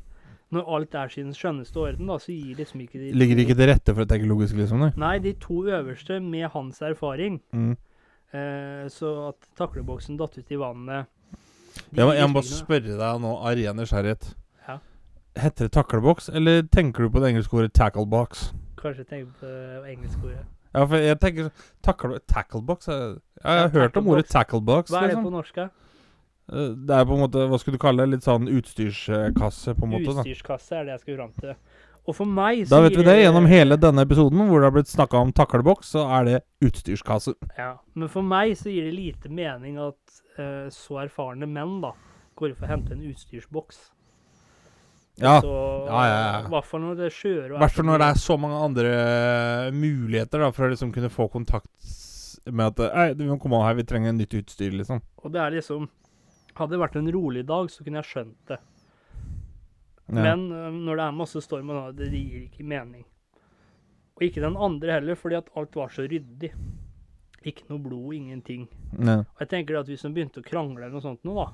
Når alt er sin skjønneste orden, da, så gir liksom ikke de Ligger ikke til rette for å tenke logisk, liksom? Nei. Nei, de to øverste med hans erfaring. Mm. Eh, så at takleboksen datt ut i vannet Jeg, jeg må spørre deg nå av ren nysgjerrighet. Ja. Heter det takleboks, eller tenker du på det engelske ordet tacklebox? Kanskje tenker på det engelske ordet. Ja, for jeg tenker tackle, Tacklebox jeg, jeg har Ja, hørt om ordet tacklebox. Hva er det Liksom. på norsk? da? Eh, Det er på en måte, hva skulle du kalle det, litt sånn utstyrskasse, på en måte. da Utstyrskasse er det jeg skal fram til. Og for meg så Da vet vi det. Gjennom hele denne episoden hvor det har blitt snakka om takleboks, så er det utstyrskasse. Ja, men for meg så gir det lite mening at uh, så erfarne menn da går for å hente en utstyrsboks. Ja. Så, Ja, ja, ja. I hvert fall når det er sjøer I hvert fall når det er så mange andre eh, muligheter da for å liksom kunne få kontakt med at Hei, du må komme her, vi trenger nytt utstyr, liksom. Og det er liksom Hadde det vært en rolig dag, så kunne jeg skjønt det. Ja. Men øh, når det er masse storm, og det gir ikke mening. Og ikke den andre heller, fordi at alt var så ryddig. Ikke noe blod, ingenting. Ja. Og jeg tenker at hvis hun begynte å krangle eller noe sånt nå, da,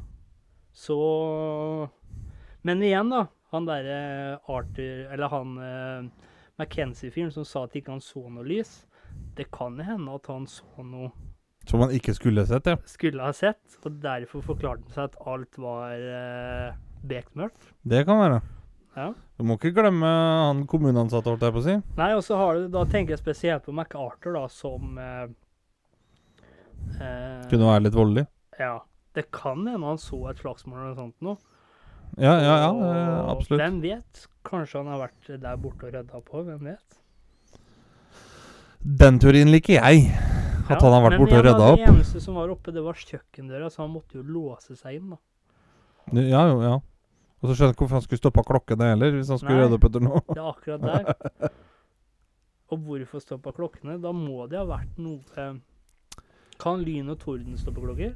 så Men igjen, da. Han derre Arthur Eller han uh, McKenzie-fyren som sa at ikke han så noe lys. Det kan hende at han så noe Som man ikke skulle sett, ja. skulle ha sett, og derfor forklarte han seg at alt var uh, bekmørkt. Det kan være. Ja. Du må ikke glemme han kommuneansatte, holdt jeg på å si. Nei, og så har du Da tenker jeg spesielt på MacArthur, da, som eh, eh, Kunne være litt voldelig. Ja. Det kan hende han så et slagsmål eller noe sånt noe. Ja, ja, ja, Og eh, absolutt. Hvem vet? Kanskje han har vært der borte og rydda på. Hvem vet? Den teorien liker jeg. At han har vært borte og Men rydda Men opp. det eneste som var oppe, det var kjøkkendøra, så han måtte jo låse seg inn, da. Ja, jo, ja. Og så skjønner jeg ikke hvorfor han skulle stoppa klokkene heller, hvis han skulle Nei. rydde opp etter noe. Det er akkurat der. Og hvorfor stoppa klokkene? Da må det ha vært noe eh, Kan lyn og torden stoppe klokker?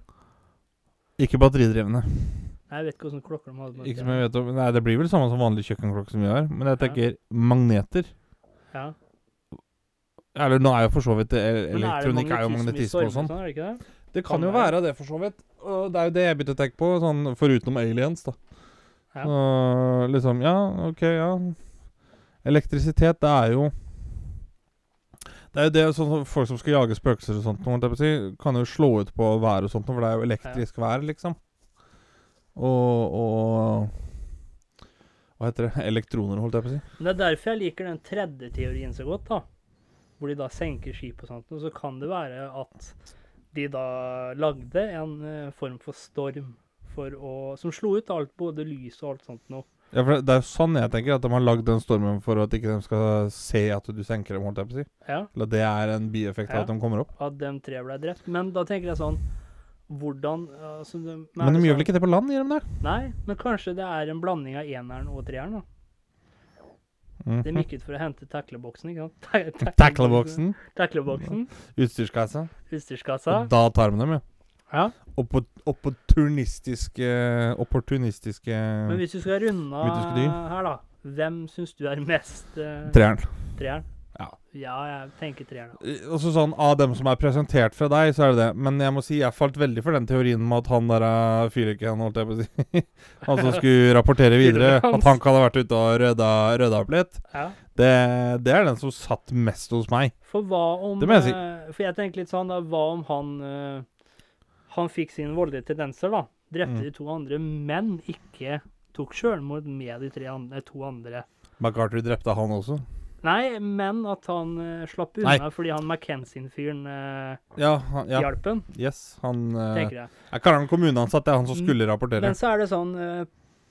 Ikke batteridrevne. Nei, Jeg vet ikke åssen klokker de hadde. Ikke som jeg vet om. Nei, det blir vel samme som vanlig kjøkkenklokke som vi har. Men jeg Ja. tenker magneter. Ja. Eller nå er jo for så vidt det- Men er er jo magnetisme og sånn. Er det det? Kan jo være. det, for så vidt. Og det er jo det jeg begynte å tenke på, sånn foruten aliens, da. Ja. Uh, liksom Ja, OK, ja. Elektrisitet, det er jo Det er jo det sånn folk som skal jage spøkelser og sånt, si, kan jo slå ut på vær og sånt, for det er jo elektrisk vær, liksom. Og, og Hva heter det? Elektroner, holdt jeg på å si. Det er derfor jeg liker den tredje teorien så godt, da. Hvor de da senker skip og sånt. Og så kan det være at de da lagde en eh, form for storm for å, som slo ut alt, både lys og alt sånt noe. Ja, for det er jo sånn jeg tenker, at de har lagd den stormen for at ikke de skal se at du senker dem, holdt jeg på å si. Ja, Eller at det er en bieffekt av Ja. at de kommer opp. at de tre ble drept. Men da tenker jeg sånn Hvordan altså, de, Men de gjør vel sånn- ikke det på land, gjør de det? Nei, men kanskje det er en blanding av eneren og treeren. da. Mhm. De gikk ut for å hente takleboksen. ikke sant? Ta- takleboksen? Tackleboksen, utstyrskassa. utstyrskassa. Og da tar vi dem, ja. Ja. Oppo- Opportunistiske Opportunistiske Men hvis du skal runde av her, da. Hvem syns du er mest uh, treeren. treeren? Ja. Ja, jeg tenker treeren. Eh, Også sånn, Av dem som er presentert fra deg, så er det det. Men jeg må si, jeg falt veldig for den teorien med at han der fyriken, holdt jeg på å si. han som skulle rapportere videre, at han kan ha vært ute og rydda, rydda opp litt. Ja. Det, det er den som satt mest hos meg. For hva om Det må jeg si. eh, For jeg tenker litt sånn, da. Hva om han eh, Han fikk sine voldelige tendenser, da. Drepte Mm. de to andre, men ikke tok sjølmord med de tre andre, to andre. MacArthur drepte han også. Nei, men at han uh, slapp Nei. unna fordi han McKenzie-fyren uh, Ja, han, ja. hjalp ham, Yes, han uh, tenker jeg. Jeg kaller han kommuneansatt, det er han som Mm, skulle rapportere. Men så er det sånn uh,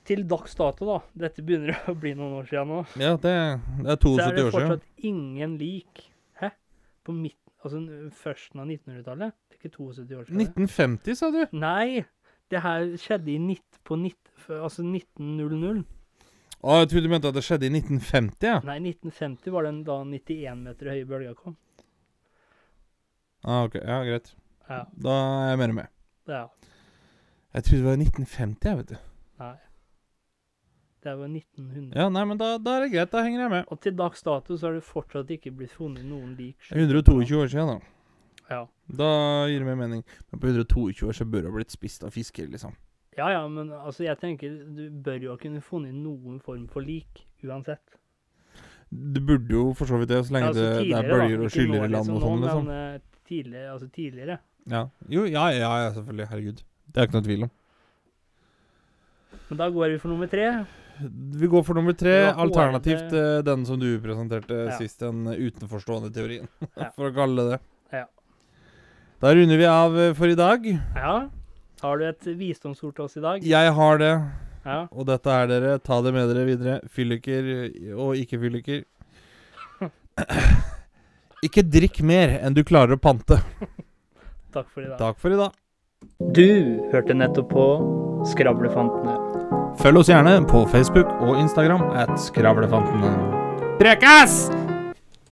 Til dags dato, da. Dette begynner å bli noen år siden nå. Ja, det, det er Så er det fortsatt ingen lik. Hæ? På midt, altså førsten av 1900-tallet? Det er ikke 72 år siden? 1950, sa du? Nei! Det her skjedde i nitt, på nitt, f- altså 1900. Å, jeg trodde du mente at det skjedde i 1950, ja. Nei, 1950 var den da 91 meter høye bølga kom. Ah, ok, ja, greit. Ja. Da er jeg mer med. ja. Jeg trodde det var i 1950, jeg, vet du. Nei. Det var 1900. Ja, nei, men da, da er det greit. Da henger jeg med. Og til dags dato så har det fortsatt ikke blitt funnet noen lik. Det er 122 år siden, da. Ja. Da gir det meg mening. Men på 122 år så bør det ha blitt spist av fisker, liksom. Ja ja, men altså jeg tenker du bør jo ha kunnet funnet noen form for lik uansett. Det burde jo for så vidt det, så lenge altså, det, det er bølger og skyller i land og liksom, sånn, liksom. Men tidligere, altså tidligere. Ja. Jo, ja, ja, ja, selvfølgelig. Herregud. Det er ikke noe tvil om. Men da går vi for nummer tre. Vi går for nummer tre, alternativt hårete- eh, den som du presenterte Ja. sist, den utenforstående teorien, for å kalle det det. Ja. Da runder vi av eh, for i dag. Ja. Har du et visdomsord til oss i dag? Jeg har det, Ja. og dette er dere. Ta det med dere videre. Fylliker og ikke-fylliker. ikke drikk mer enn du klarer å pante. Takk for i dag. Takk for i dag. Du hørte nettopp på Skravlefantene. Følg oss gjerne på Facebook og Instagram at Skravlefantene. Prekas!